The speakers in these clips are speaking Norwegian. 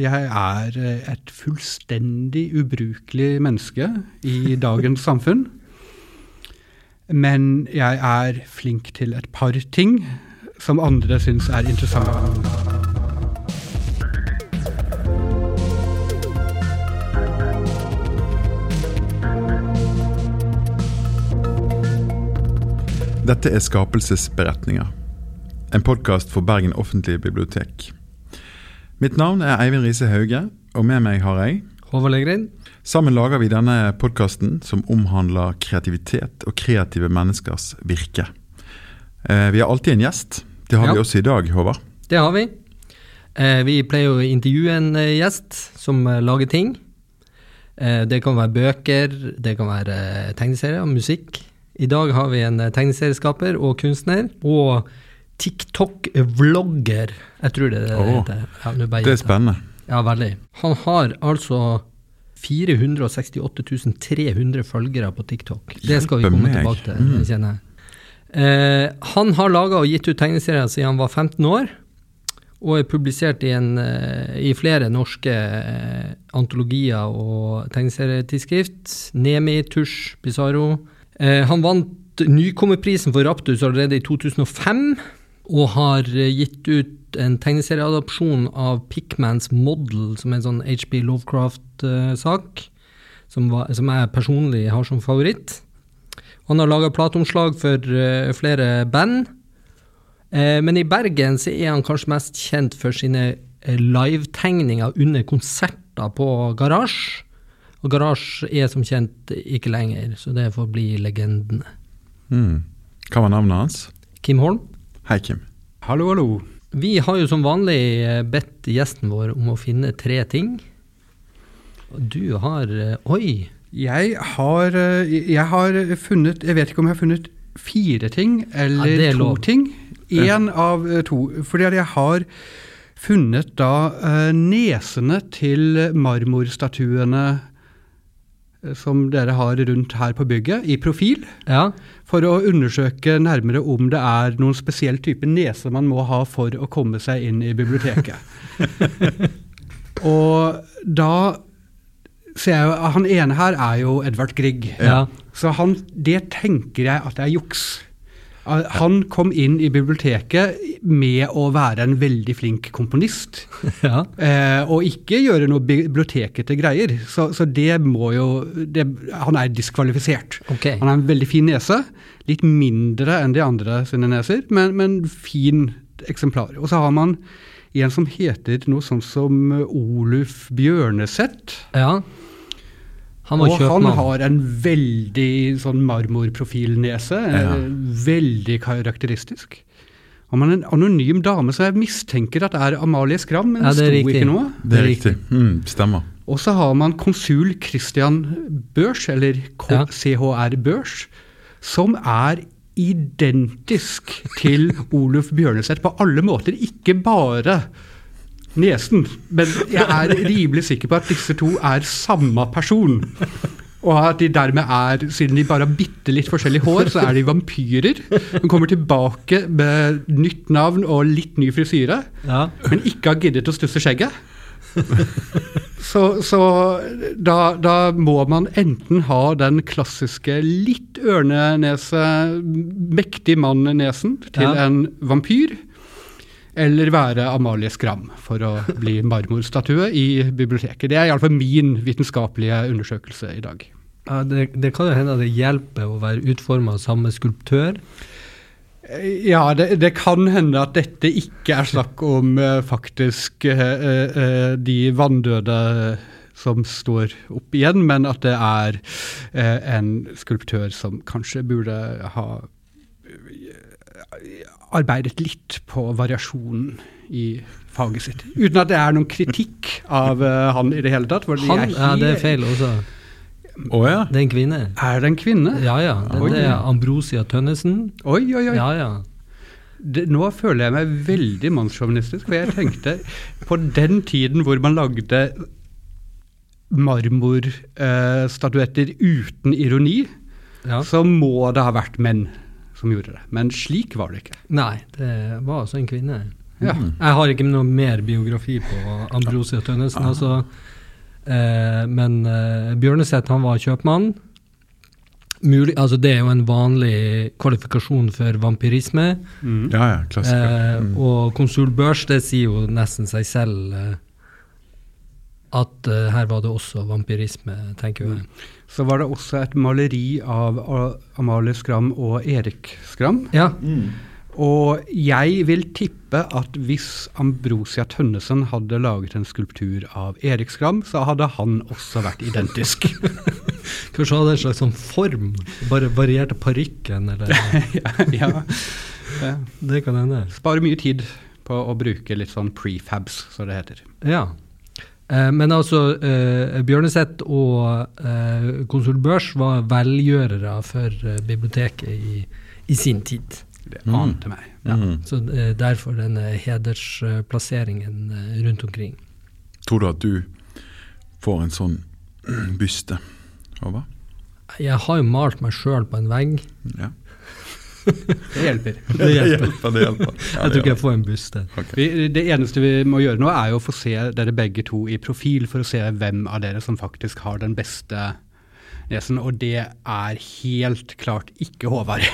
Jeg er eh, et fullstendig ubrukelig menneske i dagens samfunn. Men jeg er flink til et par ting som andre syns er interessante. Dette er Skapelsesberetninger, en podkast for Bergen offentlige bibliotek. Mitt navn er Eivind Riise Hauge, og med meg har jeg Håvard Legrind. Sammen lager vi denne podkasten som omhandler kreativitet og kreative menneskers virke. Eh, vi har alltid en gjest. Det har Ja. vi også i dag, Håvard. Det har vi. Eh, vi pleier å intervjue en eh, gjest som lager ting. Det kan være bøker, det kan være tegneserier, musikk. I dag har vi en tegneserieskaper og kunstner, og TikTok-vlogger. Jeg tror det er det det heter. Ja, Det er spennende. Ja, veldig. Han har altså 468 300 følgere på TikTok. Det skal vi komme meg. tilbake til, Mm. kjenner jeg. Eh, han har laga og gitt ut tegneserier siden han var 15 år, og er publisert i, en, eh, i flere norske eh, antologier og tegneserietidsskrift. Nemi, Tusj, Pizarro. Eh, han vant Nykommerprisen for Raptus allerede i 2005, og har eh, gitt ut en tegneserieadopsjon av Pickmans Model, som er en sånn HB Lovecraft-sak, som, som jeg personlig har som favoritt. Han har laga plateomslag for eh, flere band. Eh, men i Bergen så er han kanskje mest kjent for sine uh, livetegninger under konserter på Garasje. Og Garasje er som kjent ikke lenger, så det får bli legendene. Mm. Hva var navnet hans? Kim Holm? Hei, Kim. Hallo, hallo. Vi har jo som vanlig eh, bedt gjesten vår om å finne tre ting. Og du har eh, Oi! Jeg har, eh, jeg har funnet Jeg vet ikke om jeg har funnet fire ting eller Ja, to lov. ting. Én av to. Fordi jeg har funnet da nesene til marmorstatuene som dere har rundt her på bygget, i profil. Ja. For å undersøke nærmere om det er noen spesiell type nese man må ha for å komme seg inn i biblioteket. Og da ser jeg jo Han ene her er jo Edvard Grieg. Ja. Så han, det tenker jeg at det er juks. Han kom inn i biblioteket med å være en veldig flink komponist. ja. Eh, og ikke gjøre noe bibliotekete greier. Så, så det må jo det, Han er diskvalifisert. Ok. Han har en veldig fin nese. Litt mindre enn de andre sine neser, men, men fin eksemplar. Og så har man en som heter noe sånn som Oluf Bjørneseth. Ja. Han Og han har en veldig sånn marmorprofilnese. Ja. Veldig karakteristisk. Og man er en anonym dame, så jeg mistenker at det er Amalie Skram, men Ja, det sto riktig. ikke noe. Det er riktig. Mm, stemmer. Og så har man konsul Christian Børs, eller Ja. CHR Børs, som er identisk til Oluf Bjørneseth på alle måter. Ikke bare nesen, men jeg er rimelig sikker på at disse to er samme person. Og at de dermed er, siden de bare har bitte litt forskjellig hår, så er de vampyrer. De kommer tilbake med nytt navn og litt ny frisyre, Ja. men ikke har giddet å stusse skjegget. Så, så da, da må man enten ha den klassiske litt ørnenese, mektig mann-nesen til Ja. en vampyr, eller være Amalie Skram for å bli marmorstatue i biblioteket. Det er iallfall min vitenskapelige undersøkelse i dag. Ja, det, det kan jo hende at det hjelper å være utforma av samme skulptør. Ja, det, det kan hende at dette ikke er snakk om eh, faktisk eh, eh, de vanndøde som står opp igjen, men at det er eh, en skulptør som kanskje burde ha eh, arbeidet litt på variasjonen i faget sitt. Uten at det er noen kritikk av uh, han i det hele tatt. for de Han, ja, det er feil også. Oh, ja. Det er en kvinne. Er det en kvinne? Ja, ja. Det, Det er Ambrosia Tønnesen. Oi, oi, oi. Ja, ja. det, nå føler jeg meg veldig mannssjåvinistisk, for jeg tenkte på den tiden hvor man lagde marmorstatuetter uten ironi, ja. så må det ha vært menn som gjorde det. Men slik var det ikke. Nei, det var altså en kvinne. Ja. Jeg har ikke noe mer biografi på Ambrosia Tønnesen, altså. Eh, men eh, Bjørneseth han var kjøpmann. Mulig, altså det er jo en vanlig kvalifikasjon for vampyrisme. Mm. Ja, ja, klassiker. Eh, Mm. Og konsul Børs det sier jo nesten seg selv eh, at eh, her var det også vampyrisme, tenker jeg. Så var det også et maleri av Amalie Skram og Erik Skram. Ja, Og jeg vil tippe at hvis Ambrosia Tønnesen hadde laget en skulptur av Erik Skram, så hadde han også vært identisk. Kanskje hadde en slags sånn form, bare varierte parykken, eller ja, ja. Ja. Det kan hende. Sparer mye tid på å bruke litt sånn prefabs, som det heter. Ja. Eh, men altså, eh, Bjørneset og eh, konsul Børs var velgjørere for biblioteket i, i sin tid. Det Mm. ante meg. Ja. Mm. Så derfor denne hedersplasseringen rundt omkring. Tror du at du får en sånn byste, Håvard? Jeg har jo malt meg sjøl på en vegg. Ja. Det hjelper. Det hjelper. det hjelper. Ja, Jeg tror ikke jeg får en buss der. Okay. Vi, det eneste vi må gjøre nå, er jo å få se dere begge to i profil, for å se hvem av dere som faktisk har den beste nesen. Og det er helt klart ikke Håvard.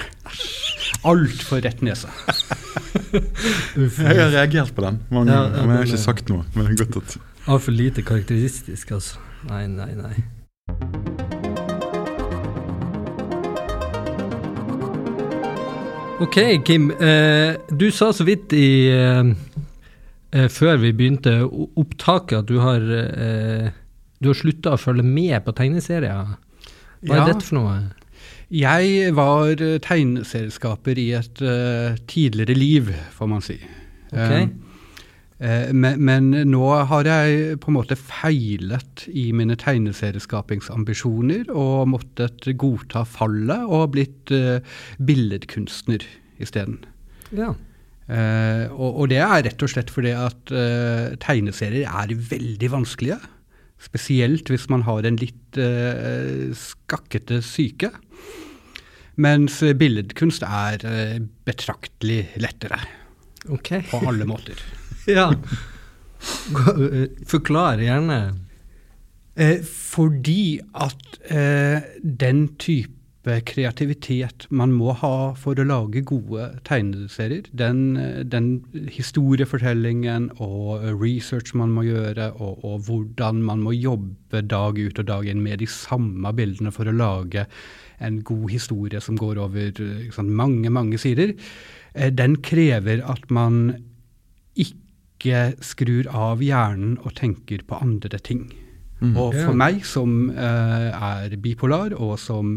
Altfor rett nese. Jeg har reagert på den mange ganger, ja, men jeg har ikke sagt noe. Men det er godt at Altfor lite karakteristisk, altså. Nei, nei, nei. Ok, Kim. Eh, du sa så vidt i eh, eh, Før vi begynte opptaket at du har eh, Du har slutta å følge med på tegneserier. Hva er dette for noe? Jeg var tegneserieskaper i et uh, tidligere liv, får man si. Ok. Eh, eh, men, men nå har jeg på en måte feilet i mine tegneserieskapingsambisjoner og måttet godta fallet og blitt uh, billedkunstner isteden. Ja. Uh, og, og det er rett og slett fordi at uh, tegneserier er veldig vanskelige. Spesielt hvis man har en litt uh, skakkete syke. Mens eh, billedkunst er eh, betraktelig lettere Okay. på alle måter. Ja. Eh, Forklar gjerne. Eh, fordi at eh, den type kreativitet man må ha for å lage gode tegneserier, den, eh, den historiefortellingen og eh, research man må gjøre, og, og hvordan man må jobbe dag ut og dag inn med de samme bildene for å lage en god historie som går over sant, mange, mange sider, eh, den krever at man ikke skrur av hjernen og tenker på andre ting. Og for meg som eh, er bipolar, og som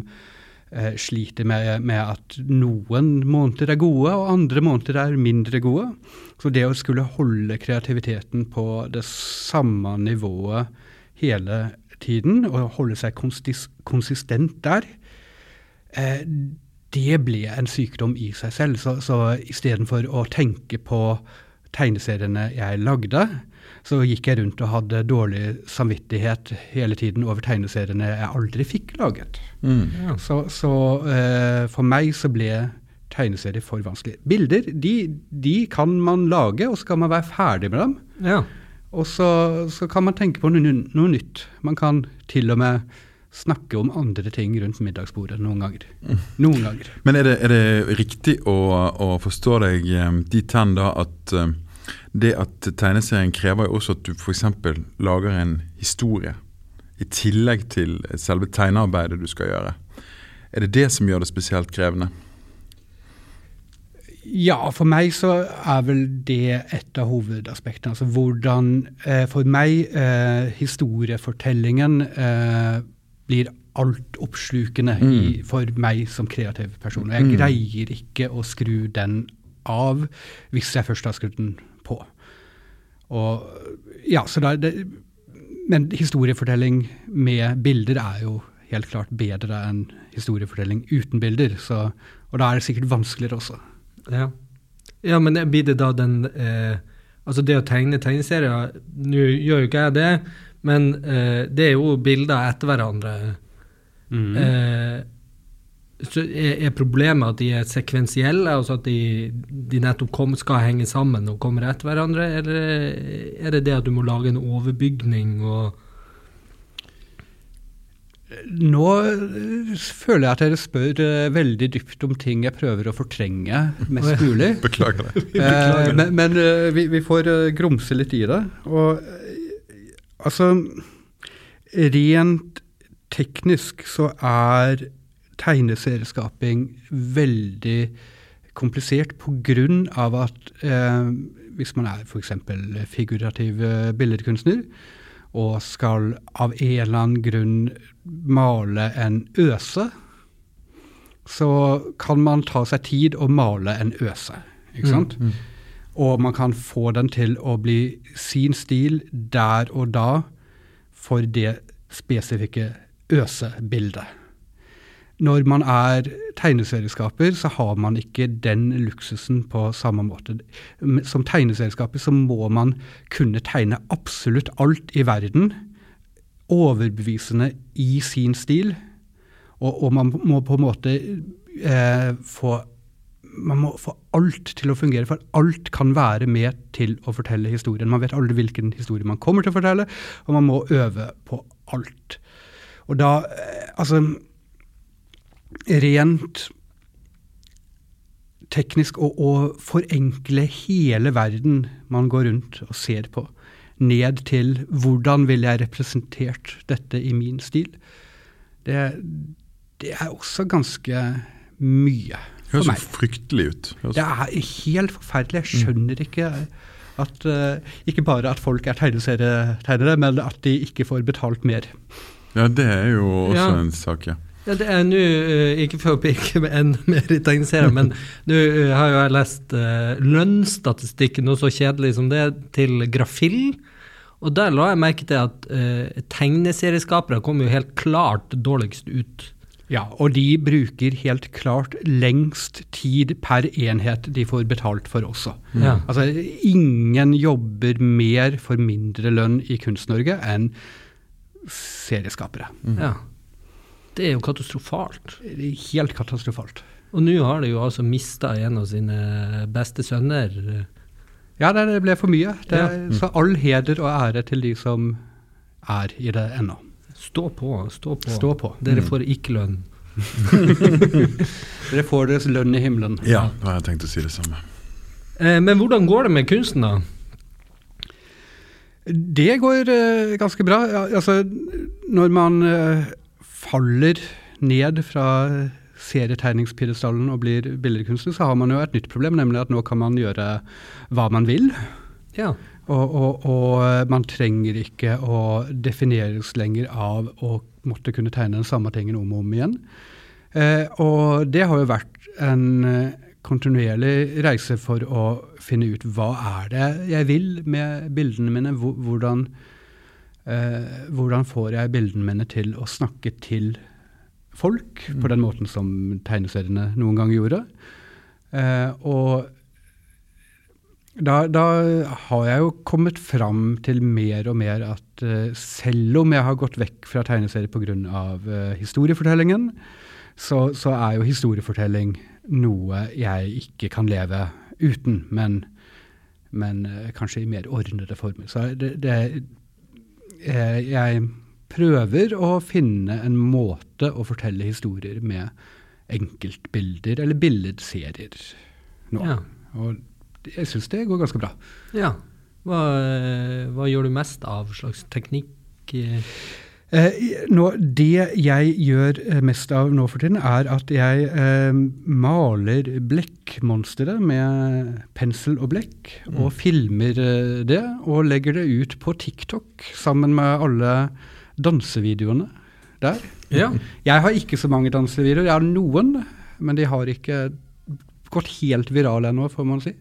eh, sliter med, med at noen måneder er gode, og andre måneder er mindre gode, så det å skulle holde kreativiteten på det samme nivået hele tiden, og holde seg konsist konsistent der, eh, det ble en sykdom i seg selv. Så, så istedenfor å tenke på tegneseriene jeg lagde, så gikk jeg rundt og hadde dårlig samvittighet hele tiden over tegneseriene jeg aldri fikk laget. mm. Ja. Så, så eh, for meg så ble tegneserier for vanskelig. Bilder de, de kan man lage, og så kan man være ferdig med dem. ja. Og så, så kan man tenke på noe, noe nytt. Man kan til og med snakke om andre ting rundt middagsbordet noen ganger. Noen ganger. Men er det, er det riktig å, å forstå deg eh, dit hen da at eh, det at tegneserien krever jo også at du f.eks. lager en historie i tillegg til selve tegnearbeidet du skal gjøre. Er det det som gjør det spesielt krevende? Ja, for meg så er vel det et av hovedaspektene. Altså hvordan eh, For meg eh, historiefortellingen eh, blir altoppslukende i, for meg som kreativ person. Og jeg Mm. greier ikke å skru den av hvis jeg først har skrudd den på. Og ja, så da, det, Men historiefortelling med bilder er jo helt klart bedre enn historiefortelling uten bilder. Så, og da er det sikkert vanskeligere også. Ja. ja, men blir det da den eh, Altså det å tegne tegneserier Nå gjør jo ikke jeg det, men eh, det er jo bilder etter hverandre. Mm. Eh, Så er, er problemet at de er sekvensielle, altså at de, de nettopp kom, skal henge sammen og kommer etter hverandre, eller er det det at du må lage en overbygning og Nå eh, føler jeg at dere spør eh, veldig dypt om ting jeg prøver å fortrenge mest mulig. Beklager det. Eh, men men eh, vi, vi får grumse litt i det. Og altså Rent teknisk så er tegneserieskaping veldig komplisert pga. at eh, hvis man er f.eks. figurativ billedkunstner og skal av en eller annen grunn male en øse, så kan man ta seg tid å male en øse. Ikke sant? Og man kan få den til å bli sin stil der og da for det spesifikke øsebildet. Når man er tegneserieskaper, så har man ikke den luksusen på samme måte. Som tegneserieskaper så må man kunne tegne absolutt alt i verden, overbevisende i sin stil, og, og man må på en måte eh, få man må få alt til å fungere, for alt kan være med til å fortelle historien. Man vet aldri hvilken historie man kommer til å fortelle, og man må øve på alt. Og da, eh, altså Rent teknisk å, å forenkle hele verden man går rundt og ser på, ned til hvordan ville jeg representert dette i min stil, det, det er også ganske mye Høres så fryktelig ut. Høres- Det er helt forferdelig. Jeg skjønner ikke at uh, Ikke bare at folk er tegneserietegnere, men at de ikke får betalt mer. Ja, det er jo også Ja. en sak, ja. Ja, det er nå, uh, ikke for å peke med en mer i tegneserier, men nå uh, har jo jeg lest lønnsstatistikken, noe så kjedelig som det, til Grafill. Og der la jeg merke til at tegneserieskapere kom jo helt klart dårligst ut. Ja, og de bruker helt klart lengst tid per enhet de får betalt for også. Ja. Altså, ingen jobber mer for mindre lønn i Kunst-Norge enn serieskapere. Ja. Det er jo katastrofalt. Det Helt katastrofalt. Og nå har de jo altså mista en av sine beste sønner. Ja, det det ble for mye. Det, Ja. Så all heder og ære til de som er i det ennå. Stå på, stå på. Stå på. Dere får ikke lønn. Dere får deres lønn i himmelen. Ja, da har jeg tenkt å si det samme. Eh, men hvordan går det med kunsten, da? Det går eh, ganske bra. Altså, når man eh, faller ned fra serietegningspidestallen og blir billedkunstner, så har man jo et nytt problem, nemlig at nå kan man gjøre hva man vil. Ja. Og, og, og eh, man trenger ikke å defineres lenger av å måtte kunne tegne den samme tingen om og om igjen. Eh, og det har jo vært en eh, kontinuerlig reise for å finne ut hva er det jeg vil med bildene mine. Hvordan, eh, hvordan får jeg bildene mine til å snakke til folk på den måten som tegneseriene noen gang gjorde. Eh, og da, da har jeg jo kommet fram til mer og mer at uh, selv om jeg har gått vekk fra tegneserier pga. Uh, historiefortellingen, så, så er jo historiefortelling noe jeg ikke kan leve uten, men, men uh, kanskje i mer ordnede former. Så det, det jeg, Jeg prøver å finne en måte å fortelle historier med enkeltbilder eller billedserier nå. Ja. Og jeg syns det går ganske bra. ja. Hva, eh, hva gjør du mest av slags teknikk? eh? Eh, nå, det jeg gjør eh, mest av nå for tiden, er at jeg eh, maler blekkmonstre med pensel og blekk, og filmer det, og legger det ut på TikTok sammen med alle dansevideoene der. Ja. Jeg har ikke så mange dansevideoer, jeg har noen, men de har ikke gått helt virale ennå, får man si.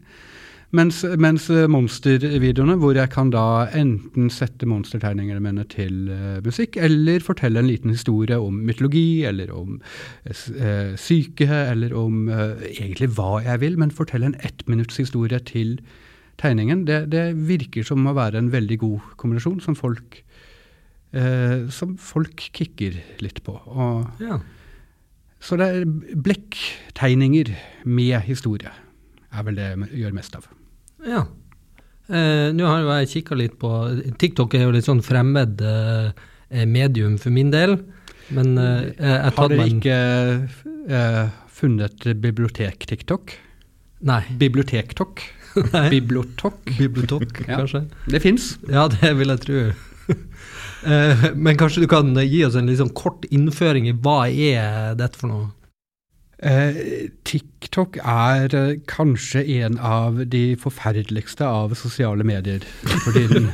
Mens, mens eh, monstervideoene, hvor jeg kan da enten sette monstertegningene mine til uh, musikk, eller fortelle en liten historie om mytologi, eller om uh, syke, eller om uh, egentlig hva jeg vil, men fortelle en ettminuttshistorie til tegningen, det, det virker som å være en veldig god kombinasjon som folk, som folk kikker litt på. Og ja. Så det er blekktegninger med historie er vel det jeg gjør mest av. Ja. Eh, Nå har jo jeg kikka litt på TikTok er jo litt sånn fremmed eh, medium for min del. Men eh, jeg har dere ikke eh, funnet bibliotek-TikTok? Nei. Bibliotek-tok? Bibliotok? Bibliotek, Ja. kanskje? Det fins. Ja, det vil jeg tro. Eh, Men kanskje du kan gi oss en sånn kort innføring i hva er dette for noe? Eh, TikTok er eh, kanskje en av de forferdeligste av sosiale medier for tiden.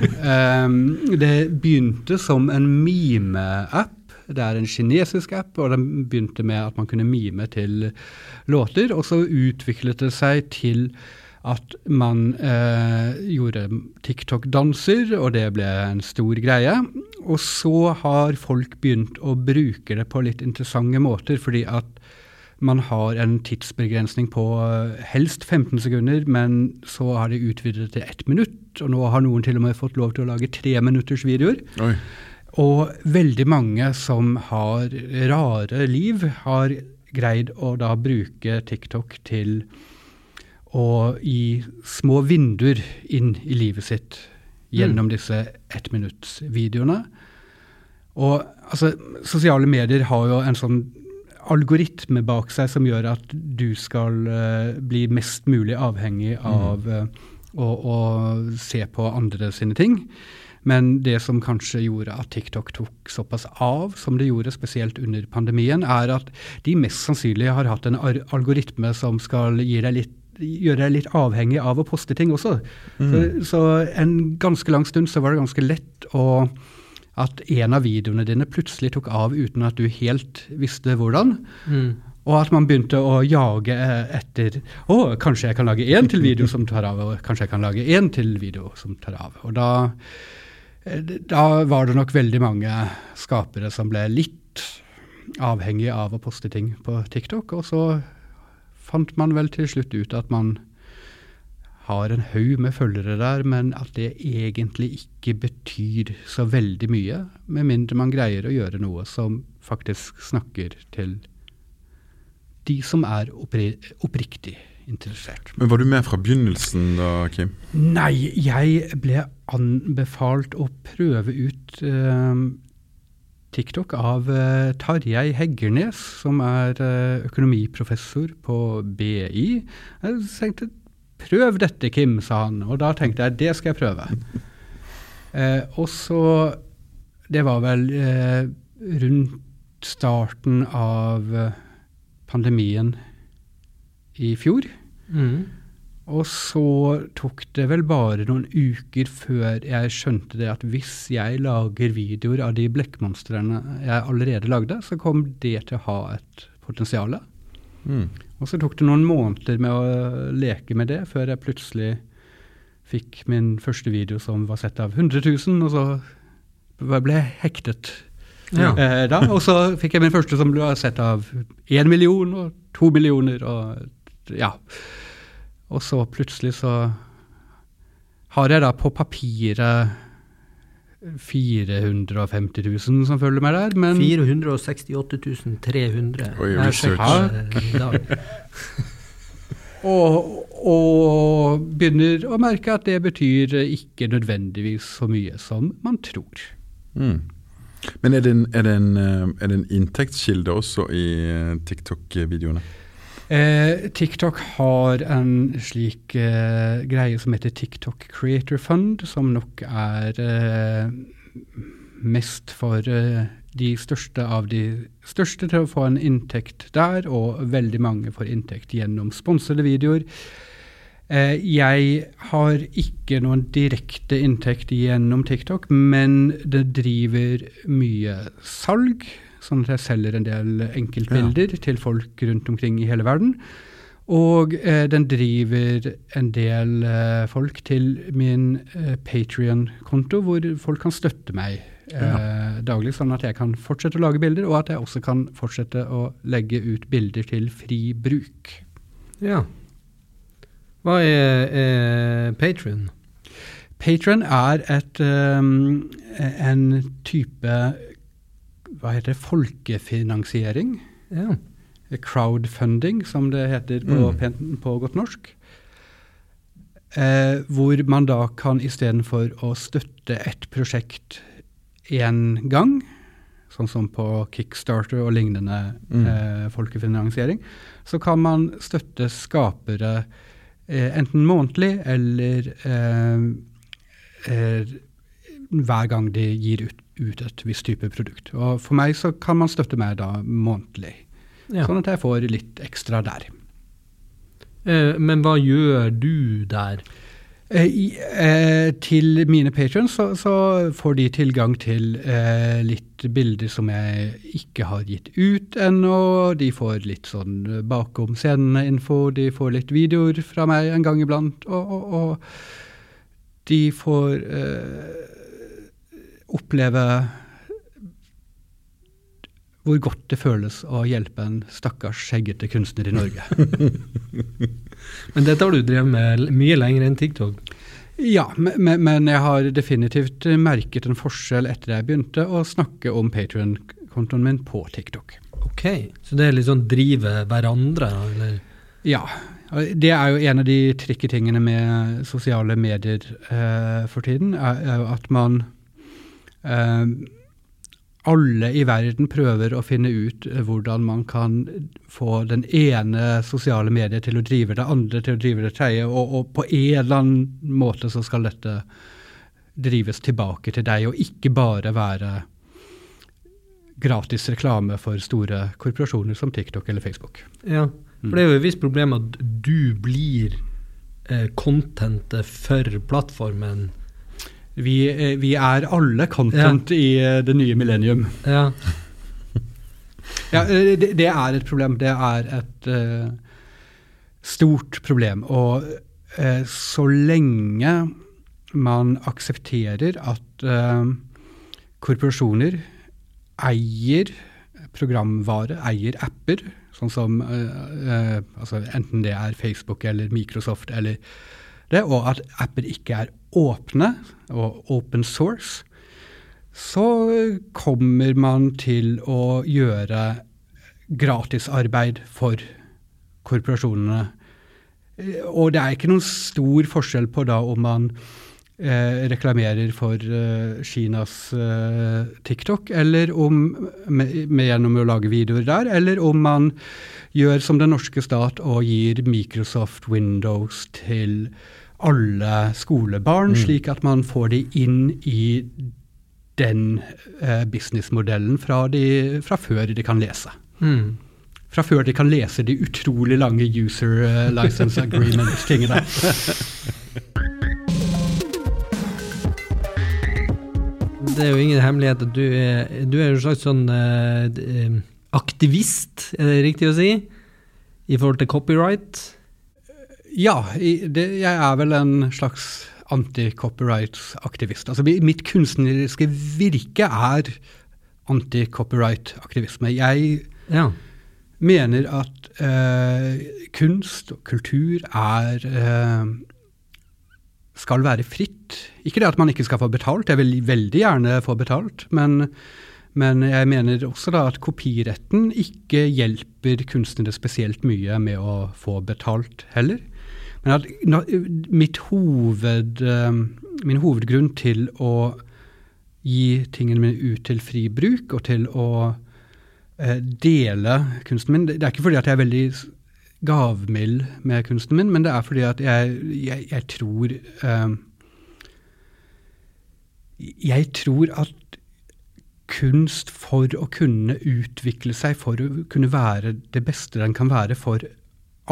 Det begynte som en mime-app. Det er en kinesisk app, og den begynte med at man kunne mime til låter. Og så utviklet det seg til at man eh, gjorde TikTok-danser, og det ble en stor greie. Og så har folk begynt å bruke det på litt interessante måter, fordi at man har en tidsbegrensning på eh, helst 15 sekunder, men så har de utvidet det til ett minutt. Og nå har noen til og med fått lov til å lage tre minutters videoer. Og veldig mange som har rare liv, har greid å da bruke TikTok til å gi små vinduer inn i livet sitt gjennom disse ettminuttsvideoene. Og altså, sosiale medier har jo en sånn algoritme bak seg som gjør at du skal uh, bli mest mulig avhengig av uh, å, å se på andre sine ting. Men det som kanskje gjorde at TikTok tok såpass av som det gjorde, spesielt under pandemien, er at de mest sannsynlig har hatt en algoritme som skal litt gjøre deg litt avhengig av å poste ting også. Så, så en ganske lang stund så var det ganske lett å at en av videoene dine plutselig tok av uten at du helt visste hvordan. Mm. Og at man begynte å jage eh, etter Å, kanskje jeg kan lage én til video som tar av, og kanskje jeg kan lage én til video som tar av. Og da, eh, da var det nok veldig mange skapere som ble litt avhengig av å poste ting på TikTok. Og så fant man vel til slutt ut at man har en haug med følgere der, men at det egentlig ikke betyr så veldig mye, med mindre man greier å gjøre noe som faktisk snakker til de som er oppri oppriktig interessert. Men var du med fra begynnelsen da, Kim? Nei, jeg ble anbefalt å prøve ut eh, TikTok av eh, Tarjei Heggernes, som er eh, økonomiprofessor på BI. Jeg tenkte prøv dette, Kim, sa han. Og da tenkte jeg det skal jeg prøve. Eh, og så Det var vel eh, rundt starten av eh, pandemien i fjor. Mm. Og så tok det vel bare noen uker før jeg skjønte det at hvis jeg lager videoer av de blekkmonstrene jeg allerede lagde, så kom det til å ha et potensial. Mm. Og så tok det noen måneder med å leke med det, før jeg plutselig fikk min første video som var sett av 100 000, og så ble jeg hektet Ja. eh, da. Og så fikk jeg min første som ble sett av én million og to millioner og ja. Og så plutselig så har jeg da på papiret 450 000 som følger meg der, men 468 300. Oi, eh, og, og begynner å merke at det betyr ikke nødvendigvis så mye som man tror. Mm. Men er det, en, er, det en, eh, er det en inntektskilde også i eh, TikTok-videoene? Eh, TikTok har en slik eh, greie som heter TikTok Creator Fund, som nok er eh, mest for eh, de største av de største til å få en inntekt der, og veldig mange får inntekt gjennom sponsede videoer. Eh, jeg har ikke noen direkte inntekt gjennom TikTok, men det driver mye salg, sånn at jeg selger en del enkeltbilder til folk rundt omkring i hele verden. Og eh, den driver en del eh, folk til min eh, Patrion-konto, hvor folk kan støtte meg eh, daglig, sånn at jeg kan fortsette å lage bilder, og at jeg også kan fortsette å legge ut bilder til fri bruk. Ja. Hva er, er Patrion? Patron er et, um, en type hva heter det, folkefinansiering. Ja. crowdfunding, som det heter på, Mm. på godt norsk. Eh, hvor man da kan istedenfor å støtte et prosjekt én gang, sånn som på Kickstarter og lignende Mm. eh, folkefinansiering, så kan man støtte skapere eh, enten månedlig eller eh, eh, hver gang de gir ut, ut et visst type produkt. Og for meg så kan man støtte meg da månedlig, Ja. sånn at jeg får litt ekstra der. Eh, men hva gjør du der? Eh, eh, til mine patrons så, så får de tilgang til eh, litt bilder som jeg ikke har gitt ut ennå. De får litt sånn bakom scenene-info, de får litt videoer fra meg en gang iblant. Og, og, og de får eh, oppleve hvor godt det føles å hjelpe en stakkars skjeggete kunstner i Norge. Men dette har du drevet med mye lenger enn TikTok. Ja, men, men- jeg har definitivt merket en forskjell etter jeg begynte å snakke om Patrion-kontoen min på TikTok. Ok, Så det er litt sånn drive hverandre, eller? Ja, det er jo en av de trikketingene med sosiale medier eh, for tiden, er, er at man alle i verden prøver å finne ut eh, hvordan man kan få den ene sosiale mediet til å drive det andre til å drive det tredje, og, og på en eller annen måte så skal dette drives tilbake til deg, og ikke bare være gratis reklame for store korporasjoner som TikTok eller Facebook. Ja, for det er jo et visst problem at du blir eh, contentet for plattformen. Vi, eh, vi er alle content i eh, det nye millennium. Ja, Ja, eh, det, det er et problem. Det er et uh, stort problem. Og uh, så lenge man aksepterer at uh, korporasjoner eier programvare, eier apper, sånn som altså enten det er Facebook eller Microsoft eller det, og at apper ikke er åpne og open source, så kommer man til å gjøre gratisarbeid for korporasjonene. Eh, Og det er ikke noen stor forskjell på da om man eh, reklamerer for eh, Kinas eh, TikTok, eller om, med, med gjennom å lage videoer der, eller om man gjør som den norske stat og gir Microsoft Windows til alle skolebarn, slik at man får de inn i den eh, businessmodellen fra, de, fra før de kan lese. mm. Fra før de kan lese de utrolig lange user eh, license agreement-tingene. Det er jo ingen hemmelighet at du er, du er en slags sånn eh, eh, aktivist, er det riktig å si? I forhold til copyright? Ja, det, jeg er vel en slags anti-copyright-aktivist. Altså, mitt kunstneriske virke er anti-copyright-aktivisme. Jeg Ja. mener at eh, kunst og kultur er eh, skal være fritt. Ikke det at man ikke skal få betalt, jeg vil veldig gjerne få betalt, men, men jeg mener også da at kopiretten ikke hjelper kunstnere spesielt mye med å få betalt heller. Men at hoved, eh, min hovedgrunn til å gi tingene mine ut til fri bruk og til å eh, dele kunsten min. Det det er ikke fordi at jeg er veldig gavmild med kunsten min, men det er fordi at jeg, jeg, jeg tror eh, Jeg tror at kunst for å kunne utvikle seg, for å kunne være det beste den kan være for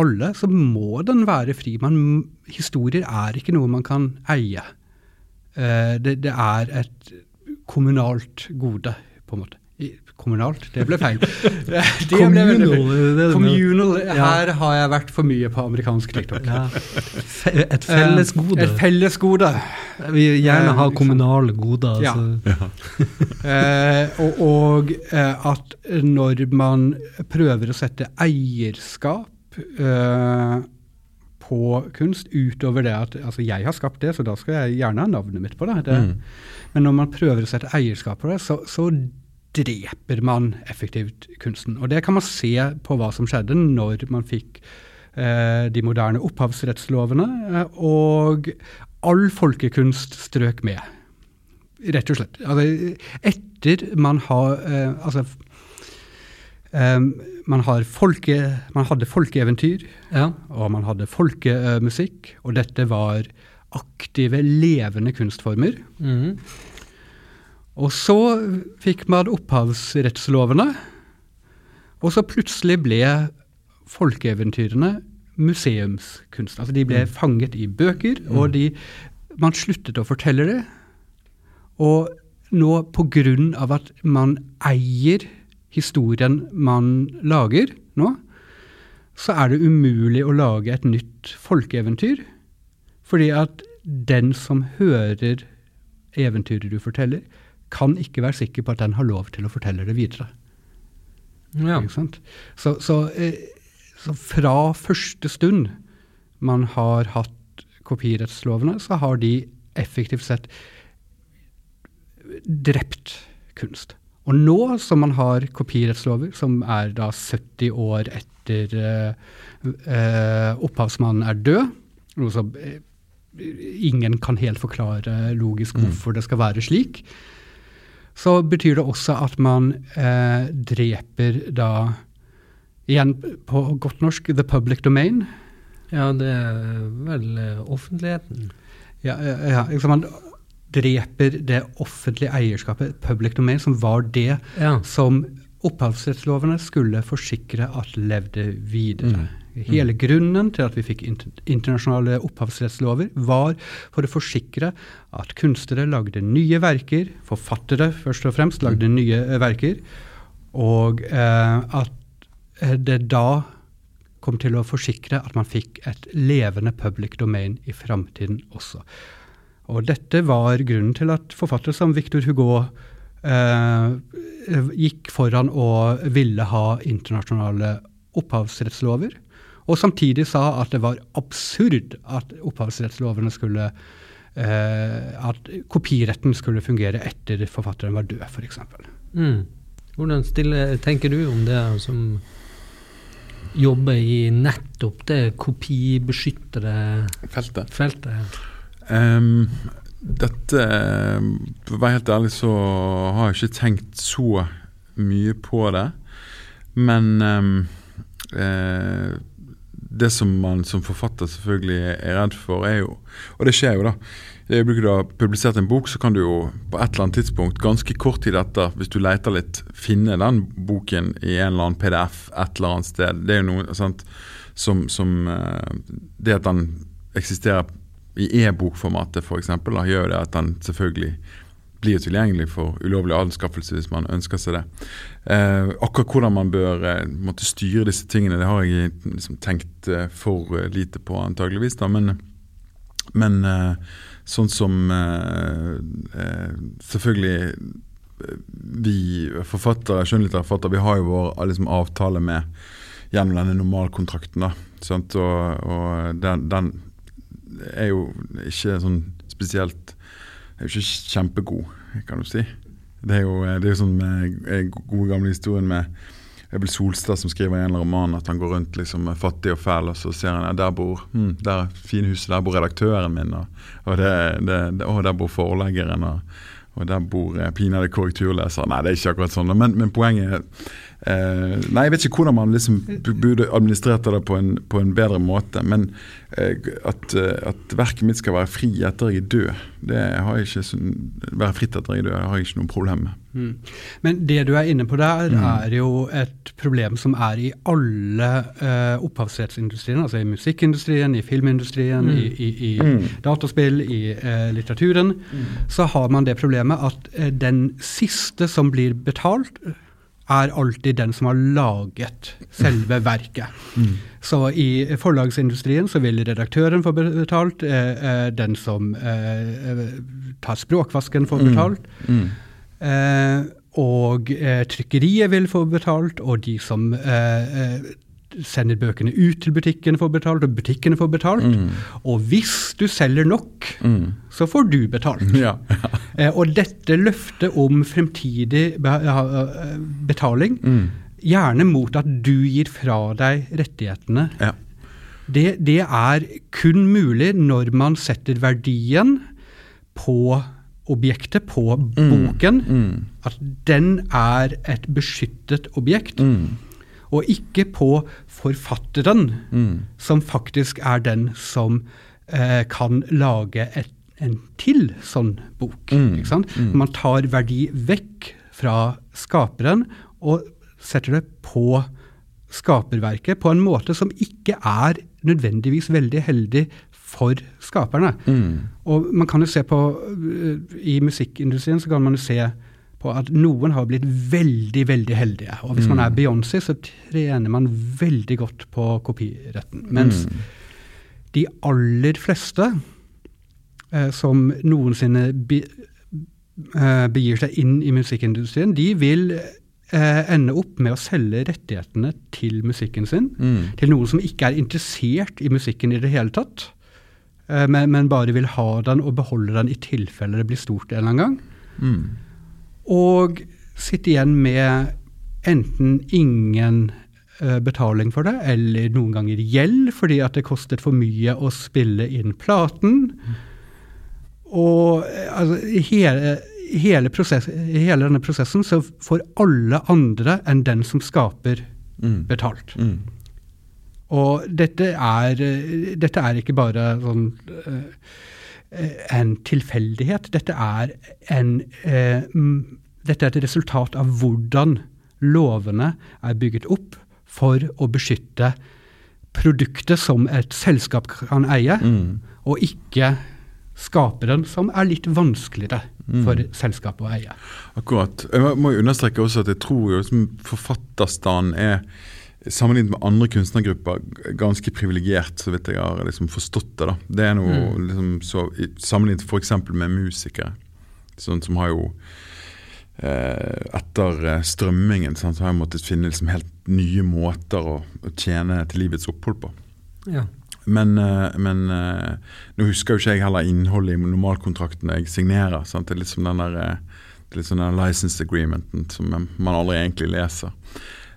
alle, så må den være fri. Man, historier er ikke noe man kan eie. Eh, det, det er et kommunalt gode, på en måte. I- Kommunalt, det ble feil. Det ble feil. Communal, er det det? Communal. Ja. Her har jeg vært for mye på amerikansk TikTok. Ja. Et fellesgode. gode. Et fellesgode. Vi vil gjerne Eh, ha sant. kommunale goder. Ja. Altså. Eh, og og eh, at når man prøver å sette eierskap eh, på kunst utover det at altså jeg har skapt det, så da skal jeg gjerne ha navnet mitt på det. det Mm. Men når man prøver å sette eierskap på det, så, så dreper man effektivt kunsten. Og det kan man se på hva som skjedde når man fikk eh, de moderne opphavsrettslovene, eh, og all folkekunst strøk med. Rett og slett. Altså, etter man har eh, Altså eh, man, har folke, man hadde folkeeventyr, Ja. og man hadde folkemusikk, og dette var aktive, levende kunstformer. Mm. Og så fikk man opphavsrettslovene, og så plutselig ble folkeeventyrene museumskunst. Altså de ble fanget i bøker, og de, man sluttet å fortelle det. Og nå på grunn av at man eier historien man lager nå, så er det umulig å lage et nytt folkeeventyr. Fordi at den som hører eventyret du forteller, kan ikke være sikker på at den har lov til å fortelle det videre. ja. Så, så, eh, så fra første stund man har hatt kopirettslovene, så har de effektivt sett drept kunst. Og nå som man har kopirettslover, som er da 70 år etter eh, eh, opphavsmannen er død, noe som eh, ingen kan helt forklare logisk hvorfor det skal være slik, så betyr det også at man eh, dreper da Igjen på godt norsk the public domain. ja, det er vel eh, offentligheten. Ja, ja, ja, liksom man dreper det offentlige eierskapet, public domain, som var det Ja. som opphavsrettslovene skulle forsikre at levde videre. Mm. Hele grunnen til at vi fikk internasjonale opphavsrettslover, var for å forsikre at kunstnere lagde nye verker, forfattere først og fremst lagde nye eh, verker, og eh, at eh, det da kom til å forsikre at man fikk et levende public domain i framtiden også. Og dette var grunnen til at forfattere som Victor Hugo eh, gikk foran og ville ha internasjonale opphavsrettslover, og samtidig sa at det var absurd at opphavsrettslovene skulle eh, At kopiretten skulle fungere etter forfatteren var død, f.eks. Mm. Hvordan stille, tenker du om det som jobber i nettopp det kopibeskyttede Feltet. feltet? Ehm, dette For å være helt ærlig så har jeg ikke tenkt så mye på det. Men um, eh, det som man som forfatter selvfølgelig er redd for, er jo Og det skjer jo, da. I øyeblikket du har publisert en bok, så kan du jo på et eller annet tidspunkt, ganske kort tid etter, hvis du leter litt, finne den boken i en eller annen PDF et eller annet sted. Det er jo noe sant, som, som eh, Det at den eksisterer i e-bokformatet f.eks., gjør det at den selvfølgelig blir tilgjengelig for ulovlig anskaffelse hvis man ønsker seg det. Eh, akkurat hvordan man bør eh, styre disse tingene, det har jeg liksom tenkt eh, for eh, lite på, antageligvis. Da. Men, men eh, sånn som eh, Selvfølgelig vi forfattere, skjønnlitterære forfattere, vi har jo vår liksom, avtale med gjennom denne normalkontrakten. da? Og, og den, den er jo ikke sånn spesielt er jo ikke kjempegod, kan du si. Det er jo, det er jo sånn med eh, gode gamle historien med Ebel Solstad som skriver i en roman at han går rundt liksom fattig og fæl, og så ser han ja, der bor hm, der er fine huset, der bor redaktøren min, og, og det, det, det, å, der bor forleggeren, og, og der bor eh, pinadø korrekturleseren. Nei, det er ikke akkurat sånn. Men, men poenget er eh, Nei, jeg vet ikke hvordan man liksom burde administrert det på en, på en bedre måte. Men eh, at, eh, at verket mitt skal være fri etter jeg er død, det har jeg ikke sånn, være fritt etter jeg er død, det har jeg ikke noe problem med. Mm. Men det du er inne på der, er jo et problem som er i alle uh, opphavsrettsindustriene. Altså i musikkindustrien, i filmindustrien, i, i, i dataspill, i litteraturen. Så har man det problemet at den siste som blir betalt, er alltid den som har laget selve verket. Så i forlagsindustrien så vil redaktøren få betalt, eh, eh, den som eh, eh, tar språkvasken får betalt. Eh, og eh, trykkeriet vil få betalt, og de som sender bøkene ut til butikkene for betalt, og butikkene får betalt. Mm. Og hvis du selger nok, så får du betalt. Ja. Eh, og dette løftet om fremtidig eh, betaling, Mm. gjerne mot at du gir fra deg rettighetene, ja. det, det er kun mulig når man setter verdien på objektet, på boken. Mm. At den er et beskyttet objekt, Mm. Og ikke på forfatteren, Mm. som faktisk er den som eh, kan lage et, en til sånn bok. Mm. Ikke sant? Man tar verdi vekk fra skaperen og setter det på skaperverket på en måte som ikke er nødvendigvis veldig heldig for skaperne. Mm. Og man kan jo se på øh, I musikkindustrien så kan man jo se på at noen har blitt veldig, veldig heldige. Og hvis man er Beyoncé, så trener man veldig godt på kopiretten. Mens de aller fleste eh, som noensinne be, eh, begir seg inn i musikkindustrien, de vil eh, ende opp med å selge rettighetene til musikken sin Mm. til noen som ikke er interessert i musikken i det hele tatt, eh, men, men bare vil ha den og beholde den i tilfelle det blir stort en eller annen gang. Og sitte igjen med enten ingen eh, betaling for det, eller noen ganger gjeld fordi at det kostet for mye å spille inn platen. Og eh, altså, i hele, hele, prosess, hele denne prosessen så får alle andre enn den som skaper, Mm. betalt. Mm. Og dette er, eh, dette er ikke bare sånn eh, en tilfeldighet. Dette er, en, eh, mm, dette er et resultat av hvordan lovene er bygget opp for å beskytte produktet som et selskap kan eie, Mm. og ikke skaperen, som er litt vanskeligere Mm. for selskapet å eie. Akkurat. Jeg må- jo understreke også at jeg tror jo forfatterstanden er Sammenlignet med andre kunstnergrupper ganske privilegert, så vidt jeg har liksom forstått det. da. Det er noe liksom så, Sammenlignet f.eks. med musikere, sånn som har jo eh, Etter eh, strømmingen sånn, så har jeg måttet finne liksom helt nye måter å, å tjene til livets opphold på. Ja. Men, eh, men eh, nå husker jo ikke jeg heller innholdet i normalkontrakten jeg signerer. Sant? Det er litt som den der, det litt sånn den license agreementen som man aldri egentlig leser.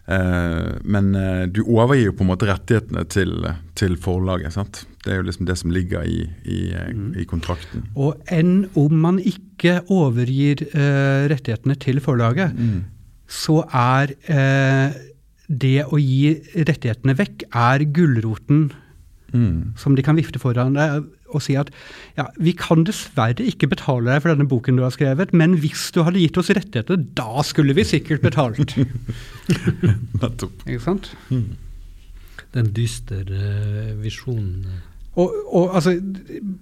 Eh, men eh, du overgir jo på en måte rettighetene til, til forlaget. sant? Det er jo liksom det som ligger i, i, eh, i kontrakten. Og enn om man ikke overgir eh, rettighetene til forlaget, så er eh, det å gi rettighetene vekk er gulroten Mm. som de kan vifte foran deg og si at ja, vi kan dessverre ikke betale deg for denne boken du har skrevet, men hvis du hadde gitt oss rettigheter, da skulle vi sikkert betalt. Nettopp. ikke sant? Den dyster uh, visjonen. Og, og altså,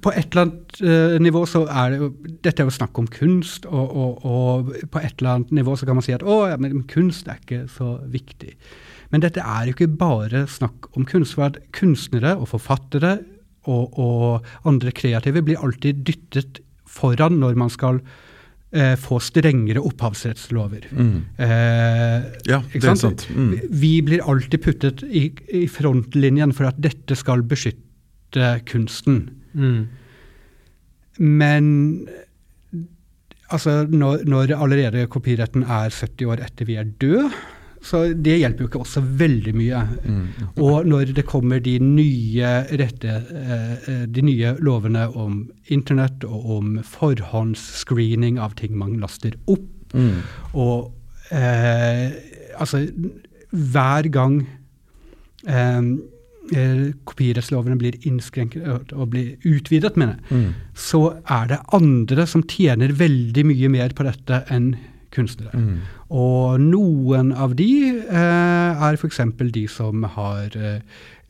på et eller annet uh, nivå så er det jo Dette er jo snakk om kunst, og, og, og på et eller annet nivå så kan man si at å, ja, men kunst er ikke så viktig. Men dette er jo ikke bare snakk om kunst. For at kunstnere og forfattere og, og andre kreative blir alltid dyttet foran når man skal eh, få strengere opphavsrettslover. Mm. Eh, Ja, det det er sant. Mm. Vi- Vi blir alltid puttet i, i frontlinjen for at dette skal beskytte kunsten. Mm. Men altså, når, når allerede kopiretten er 70 år etter vi er døde, så det hjelper jo ikke også veldig mye. Mm. Og når det kommer de nye, rette, eh, eh, de nye lovene om internett og om forhåndsscreening av ting man laster opp, Mm. og eh, altså hver gang eh, eh, kopirettslovene blir innskrenket og blir utvidet, mener jeg, Mm. så er det andre som tjener veldig mye mer på dette enn kunstnere. Mm. Og noen av de eh, er f.eks. de som har eh,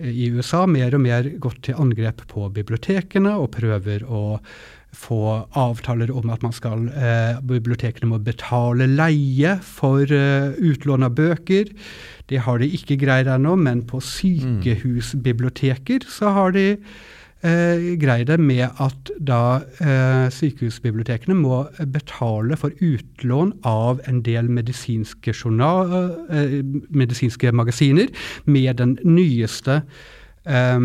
i USA mer og mer gått til angrep på bibliotekene og prøver å få avtaler om at man skal, eh, bibliotekene må betale leie for eh, utlån av bøker. Det har de ikke greid ennå, men på sykehusbiblioteker så har de eh, greid det med at da eh, sykehusbibliotekene må betale for utlån av en del medisinske, journal, eh, medisinske magasiner med den nyeste eh,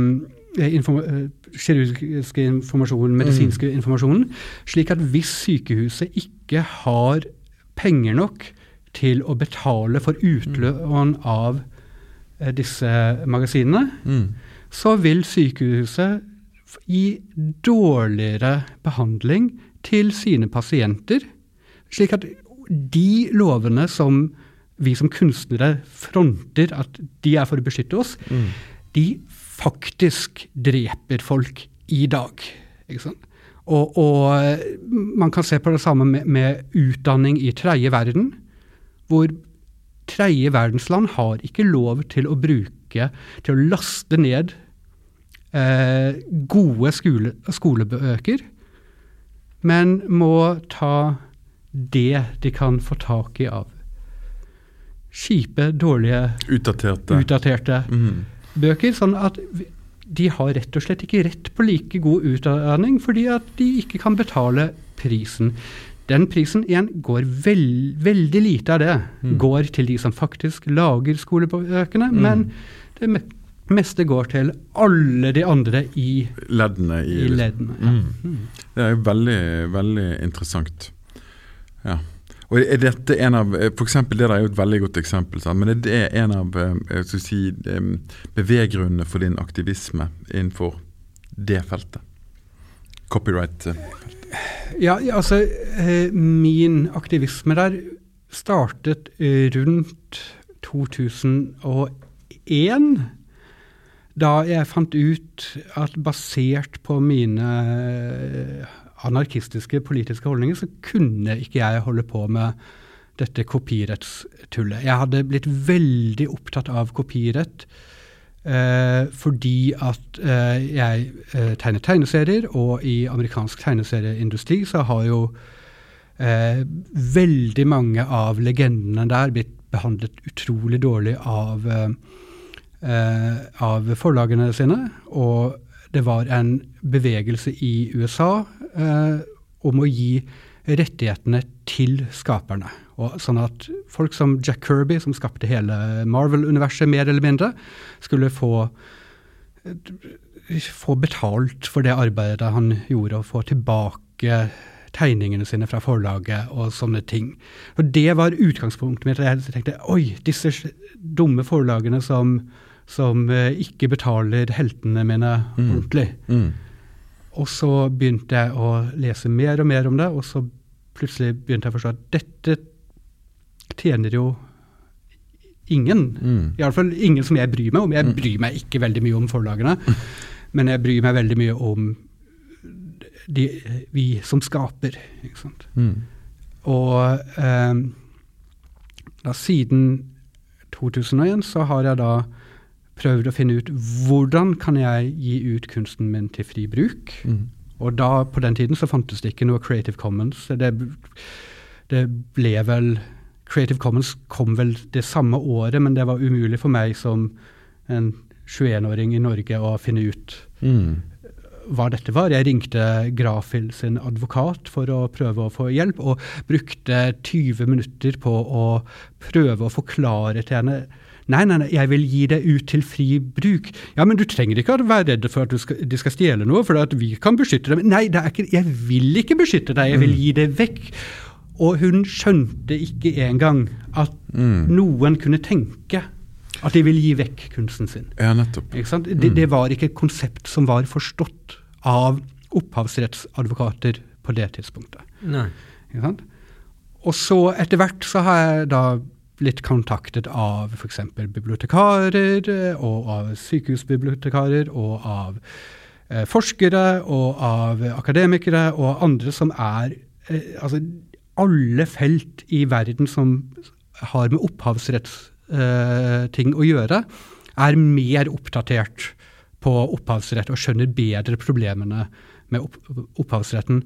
inform eh, kirurgiske informasjonen, medisinske informasjonen, slik at hvis sykehuset ikke har penger nok til å betale for utlån av eh, disse magasinene, Mm. så vil sykehuset gi dårligere behandling til sine pasienter. Slik at de lovene som vi som kunstnere fronter at de er for å beskytte oss, Mm. de faktisk dreper folk i dag. Og, og eh, man kan se på det samme med, med utdanning i tredje verden, hvor tredje verdensland har ikke lov til å bruke, til å laste ned eh, gode skole, skolebøker, men må ta det de kan få tak i av kjipe, dårlige, Utdaterte. utdaterte Mm. bøker. Sånn at de har rett og slett ikke rett på like god utdanning, fordi at de ikke kan betale prisen. Den prisen igjen går vel, veldig lite av det Mm. går til de som faktisk lager skolebøkene, men det me- meste går til alle de andre i, Leddene i, i leddene. Mm. Det er jo veldig, veldig interessant. Ja. Og er dette en av For eksempel, det der er jo et veldig godt eksempel, men er det en av eh, si, eh, beveggrunnene for din aktivisme innenfor det feltet? Copyright-feltet? Ja, ja, altså eh, Min aktivisme der startet eh, rundt 2001. Da jeg fant ut at basert på mine eh, anarkistiske politiske holdninger, så kunne ikke jeg holde på med dette kopirettstullet. Jeg hadde blitt veldig opptatt av kopirett. Eh, fordi at eh, jeg eh, tegner tegneserier, og i amerikansk tegneserieindustri så har jo eh, veldig mange av legendene der blitt behandlet utrolig dårlig av, eh, av forlagene sine. Og det var en bevegelse i USA eh, om å gi rettighetene til skaperne. Og sånn at folk som Jack Kirby, som skapte hele Marvel-universet mer eller mindre, skulle få, få betalt for det arbeidet han gjorde, og få tilbake tegningene sine fra forlaget og sånne ting. Og Det var utgangspunktet mitt. Jeg tenkte oi, disse dumme forlagene som, som eh, ikke betaler heltene mine Mm. ordentlig. Mm. Og så begynte jeg å lese mer og mer om det, og så plutselig begynte jeg å forstå at dette tjener jo ingen. Mm. Iallfall ingen som jeg bryr meg om. Jeg Mm. bryr meg ikke veldig mye om forlagene, men jeg bryr meg veldig mye om de, vi som skaper. Ikke sant? Mm. Og eh, da siden 2001 så har jeg da prøvd å finne ut hvordan kan jeg gi ut kunsten min til fri bruk. Mm. Og da, på den tiden så fantes det ikke noe Creative Commons. Det, det ble vel Creative Commons kom vel det samme året, men det var umulig for meg som en 21-åring i Norge å finne ut Mm. hva dette var. Jeg ringte Grafil sin advokat for å prøve å få hjelp, og brukte 20 minutter på å prøve å forklare til henne Nei, nei, nei, jeg vil gi det ut til fri bruk. Ja, men du trenger ikke å være redd for at du skal, de skal stjele noe, for at vi kan beskytte dem. Nei, det er ikke, jeg vil ikke beskytte deg, jeg vil gi det vekk. Og hun skjønte ikke engang at Mm. noen kunne tenke at de vil gi vekk kunsten sin. Ja, nettopp. Ikke sant? Det, det var ikke et konsept som var forstått av opphavsrettsadvokater på det tidspunktet. Nei. Og så etter hvert så har jeg da blitt kontaktet av f.eks. bibliotekarer, eh, og av sykehusbibliotekarer, og av eh, forskere, og av akademikere, og andre som er eh, Altså alle felt i verden som har med opphavsrettsting eh, å gjøre, er mer oppdatert på opphavsrett og skjønner bedre problemene med opp, opphavsretten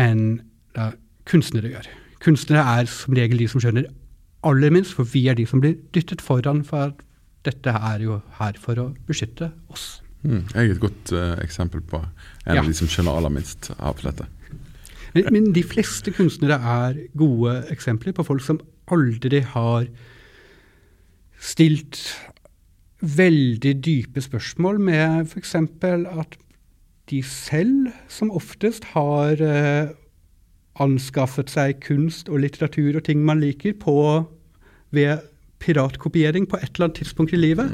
enn da, kunstnere gjør. Kunstnere er som regel de som skjønner aller minst, for vi er de som blir dyttet foran, for dette er jo her for å beskytte oss. Mm, jeg er et godt uh, eksempel på en Ja. av de som skjønner aller minst av dette. Men, men de fleste kunstnere er gode eksempler på folk som aldri har stilt veldig dype spørsmål med f.eks. at de selv som oftest har eh, anskaffet seg kunst og litteratur og ting man liker, på, ved piratkopiering på et eller annet tidspunkt i livet.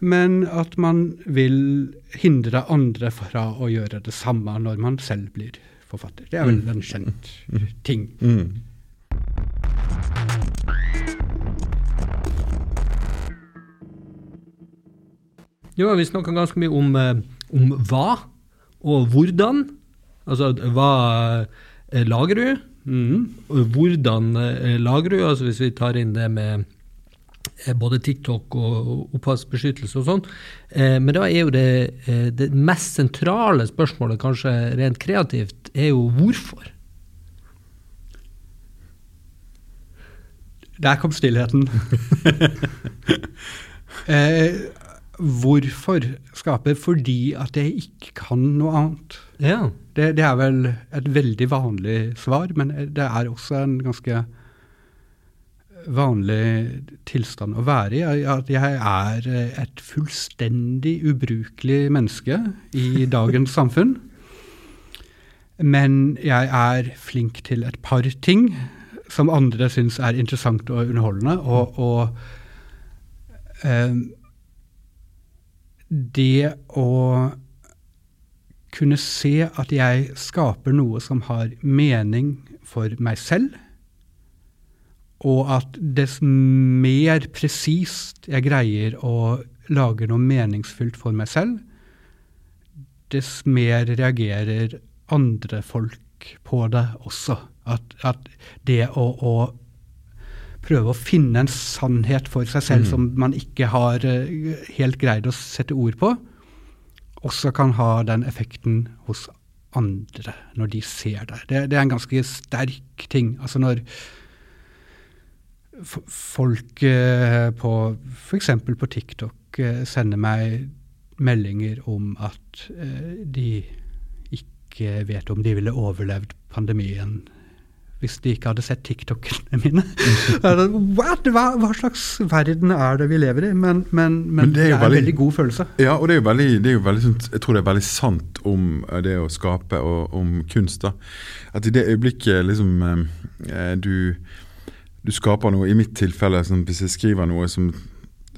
Men at man vil hindre andre fra å gjøre det samme når man selv blir forfatter. Det er vel en kjent ting. Mm. Jo, vi snakka ganske mye om, eh, om hva og hvordan. Altså hva lager du? Og Hvordan eh, lager du? Altså hvis vi tar inn det med eh, både TikTok og opphavsbeskyttelse og sånn. Eh, Men da er jo det, eh, det mest sentrale spørsmålet, kanskje rent kreativt, er jo hvorfor. Der kom stillheten. eh, hvorfor skape? Fordi at jeg ikke kan noe annet. Ja. Det, det er vel et veldig vanlig svar, men det er også en ganske vanlig tilstand å være i. At jeg er et fullstendig ubrukelig menneske i dagens samfunn. Men jeg er flink til et par ting som andre syns er interessant og underholdende. Og, og eh, det å kunne se at jeg skaper noe som har mening for meg selv, og at dess mer presist jeg greier å lage noe meningsfylt for meg selv, dess mer reagerer andre folk på det også. At, at det å, å prøve å finne en sannhet for seg selv Mm. som man ikke har eh, helt greid å sette ord på, også kan ha den effekten hos andre når de ser det. Det, det er en ganske sterk ting. Altså når folk eh, på f.eks. på TikTok eh, sender meg meldinger om at de ikke vet om de ville overlevd pandemien hvis de ikke hadde sett TikTokene mine. What? Hva, hva slags verden er det vi lever i? Men, men, men, Men det det er veldig, en veldig- god følelse. Ja, og det er jo veldig, det er jo veldig sånn, jeg tror det er veldig sant om eh, det å skape og om kunst. da. At i det øyeblikket liksom eh, du, du skaper noe, i mitt tilfelle sånn, hvis jeg skriver noe som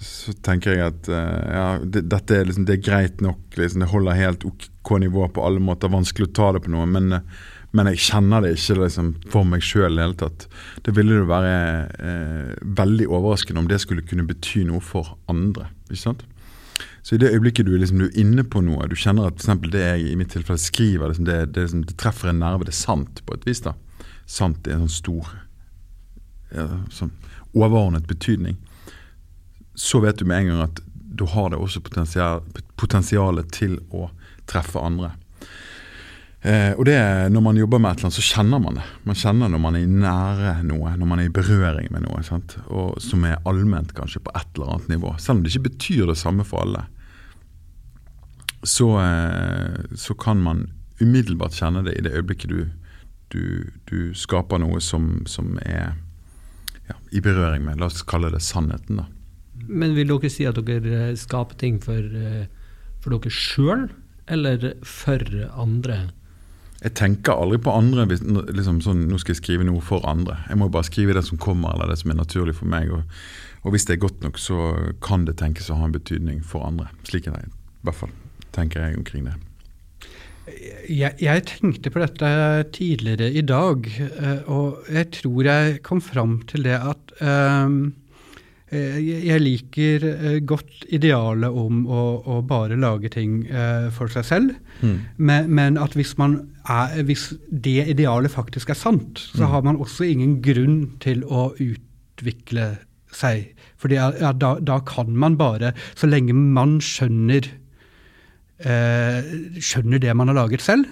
så tenker jeg at eh, ja, det, dette er, liksom, det er greit nok. Liksom, det holder helt OK nivå på alle måter. Vanskelig å ta det på noe. Men, men jeg kjenner det ikke liksom, for meg sjøl i det hele tatt. Det ville jo være eh, veldig overraskende om det skulle kunne bety noe for andre. ikke sant? Så i det øyeblikket du, liksom, du er inne på noe, du kjenner at for det jeg i mitt tilfelle skriver, liksom, det, det, det treffer en nerve, det er sant på et vis. da. Sant i en sånn stor, ja, sånn overordnet betydning. Så vet du med en gang at du har det også potensial, potensialet til å treffe andre. Eh, og det, Når man jobber med et eller annet, så kjenner man det. Man kjenner når man er nære noe, når man er i berøring med noe. Sant? Og Som er allment kanskje på et eller annet nivå. Selv om det ikke betyr det samme for alle. Så, eh, så kan man umiddelbart kjenne det i det øyeblikket du, du, du skaper noe som, som er ja, i berøring med, la oss kalle det sannheten. da. Men vil dere si at dere skaper ting for, eh, for dere sjøl, eller for andre? Jeg tenker aldri på andre hvis liksom sånn, nå skal jeg skrive noe for andre. Jeg må bare skrive det som kommer, eller det som er naturlig for meg. Og, og hvis det er godt nok, så kan det tenkes å ha en betydning for andre. Slik er det i hvert fall, tenker jeg omkring det. Jeg, jeg tenkte på dette tidligere i dag, eh, og jeg tror jeg kom fram til det at eh, jeg jeg liker eh, godt idealet om å, å bare lage ting eh, for seg selv, men, men at hvis, man er, hvis det idealet faktisk er sant, så har man også ingen grunn til å utvikle seg. For ja, da, da kan man bare, så lenge man skjønner eh, skjønner det man har laget selv,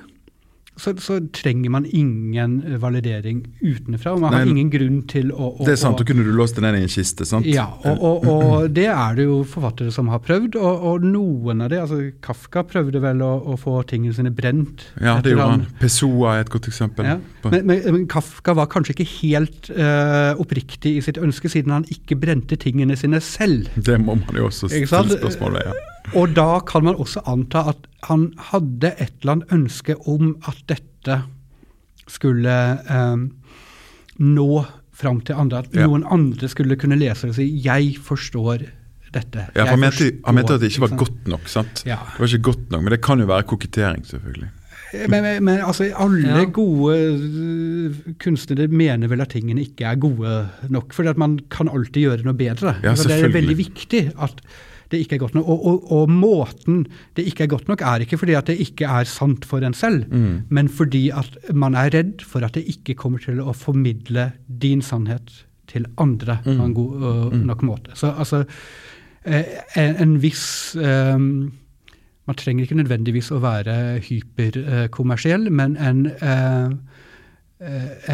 så, så, trenger man ingen validering utenfra. og Man har ingen grunn til å, å Det er sant, da kunne du låst det ned i en kiste, sant? Ja, og, og, og det er det jo forfattere som har prøvd. Og, og noen av det, altså Kafka prøvde vel å, å få tingene sine brent. Ja, det gjorde han. Pessoa er et godt eksempel. Ja. Men, men, men Kafka var kanskje ikke helt uh, oppriktig i sitt ønske, siden han ikke brente tingene sine selv. Det må man jo også stille spørsmål ved. Ja. Og da kan man også anta at han hadde et eller annet ønske om at dette skulle eh, nå fram til andre. At Ja. noen andre skulle kunne lese det og si 'jeg forstår dette'. Ja, for han, mente, han mente at det ikke var godt nok. sant? Ja. Det var ikke godt nok, Men det kan jo være kokettering, selvfølgelig. Men, men, men altså, alle Ja. gode øh, kunstnere mener vel at tingene ikke er gode nok. For man kan alltid gjøre noe bedre. Ja, selvfølgelig. det er veldig viktig at det ikke er godt nok. Og, og, og måten det ikke er godt nok, er ikke fordi at det ikke er sant for en selv, Mm. men fordi at man er redd for at det ikke kommer til å formidle din sannhet til andre på Mm. en god uh, nok måte. Så altså en, en viss um, man trenger ikke nødvendigvis å være hyperkommersiell, men en, eh,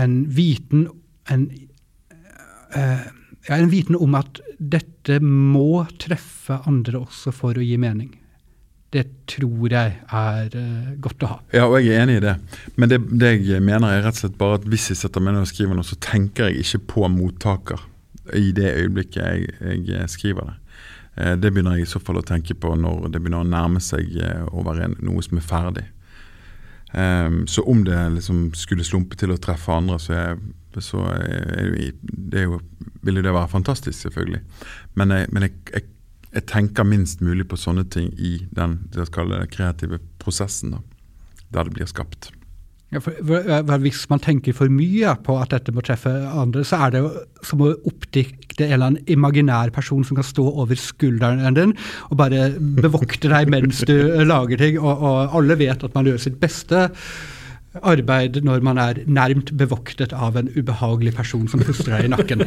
en viten en, ja, en viten om at dette må treffe andre også for å gi mening. Det tror jeg er eh, godt å ha. Ja, og jeg er enig i det. Men det, det jeg mener er rett og slett bare at hvis jeg setter meg ned og skriver noe, så tenker jeg ikke på mottaker i det øyeblikket jeg, jeg skriver det. Eh, Det begynner jeg i så fall å tenke på når det begynner å nærme seg eh, være noe som er ferdig. Um, Så om det liksom skulle slumpe til å treffe andre, så, er, så er det, jo- det er jo, vil jo det være fantastisk, selvfølgelig. Men, jeg, men jeg, jeg, jeg tenker minst mulig på sånne ting i den det kreative prosessen, da, der det blir skapt. Ja, for, for, for hvis man tenker for mye på at dette må treffe andre, så er det jo som å oppdikte en eller annen imaginær person som kan stå over skulderen din og bare bevokte deg mens du lager ting. Og, og alle vet at man gjør sitt beste arbeid når man er nærmt bevoktet av en ubehagelig person som puster deg i nakken.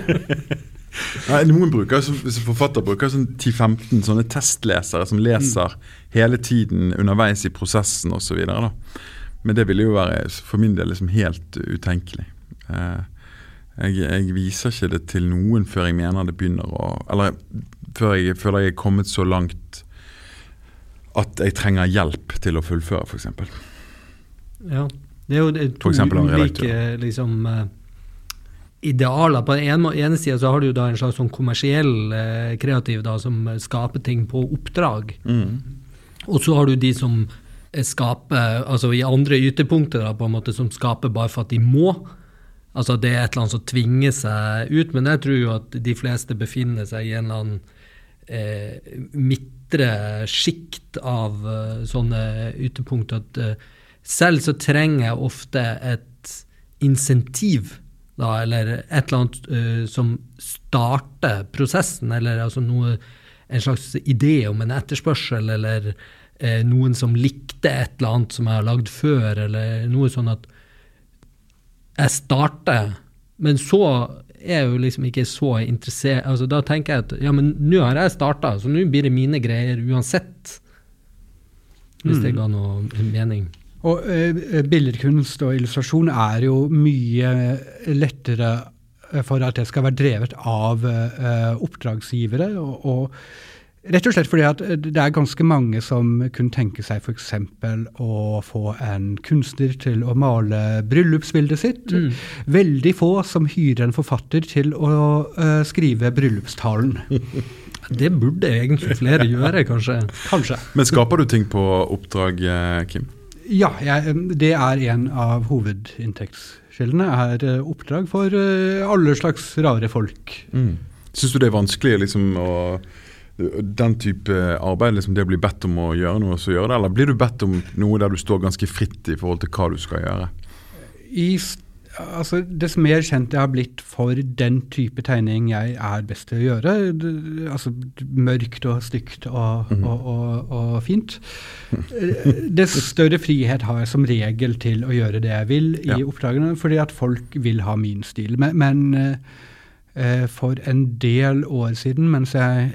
Nei, noen bruker, hvis forfatter bruker sånn 10-15 sånne testlesere som leser hele tiden underveis i prosessen osv. Men det ville jo være for min del liksom helt utenkelig. Eh, jeg, jeg viser ikke det til noen før jeg mener det begynner å Eller før jeg føler jeg er kommet så langt at jeg trenger hjelp til å fullføre, f.eks. Ja. Det er jo to ulike liksom, eh, idealer. På den ene, ene sida så har du jo da en slags sånn kommersiell eh, kreativ da, som skaper ting på oppdrag. Og så har du de som eh, skaper, altså i andre ytterpunkter, da, på en måte, som skaper bare for at de må. Altså det er et eller annet som tvinger seg ut. Men jeg tror jo at de fleste befinner seg i en eller annen eh, midtre sjikt av uh, sånne ytterpunkter. At eh, selv så trenger jeg ofte et insentiv, da, eller et eller annet uh, som starter prosessen, eller altså noe, en slags idé om en etterspørsel, eller uh, noen som likte et eller annet som jeg har lagd før, eller noe sånn at jeg starter, men så er jeg jo liksom ikke så interessert altså Da tenker jeg at ja, men nå har jeg starta, så nå blir det mine greier uansett. Hvis det ga noe mening. Og eh, billedkunst og illustrasjon er jo mye lettere eh, for at det skal være drevet av eh, oppdragsgivere. Og, og rett og slett fordi at det er ganske mange som kunne tenke seg f.eks. å få en kunstner til å male bryllupsbildet sitt. Veldig få som hyrer en forfatter til å eh, skrive bryllupstalen. Det burde egentlig flere gjøre, kanskje. Kanskje. Men skaper du ting på oppdrag, eh, Kim? Ja, jeg, det er en av hovedinntektskildene. er eh, oppdrag for eh, alle slags rare folk. Mm. Syns du det er vanskelig liksom, å den type arbeid, liksom det å bli bedt om å gjøre noe, så gjøre det? Eller blir du bedt om noe der du står ganske fritt i forhold til hva du skal gjøre? I, s- altså, dess mer kjent jeg har blitt for den type tegning jeg er best til å gjøre, altså mørkt og stygt og, og, og, og fint, dess større frihet har jeg som regel til å gjøre det jeg vil i Ja. oppdragene, fordi at folk vil ha min stil. Men, men eh, for en del år siden, mens jeg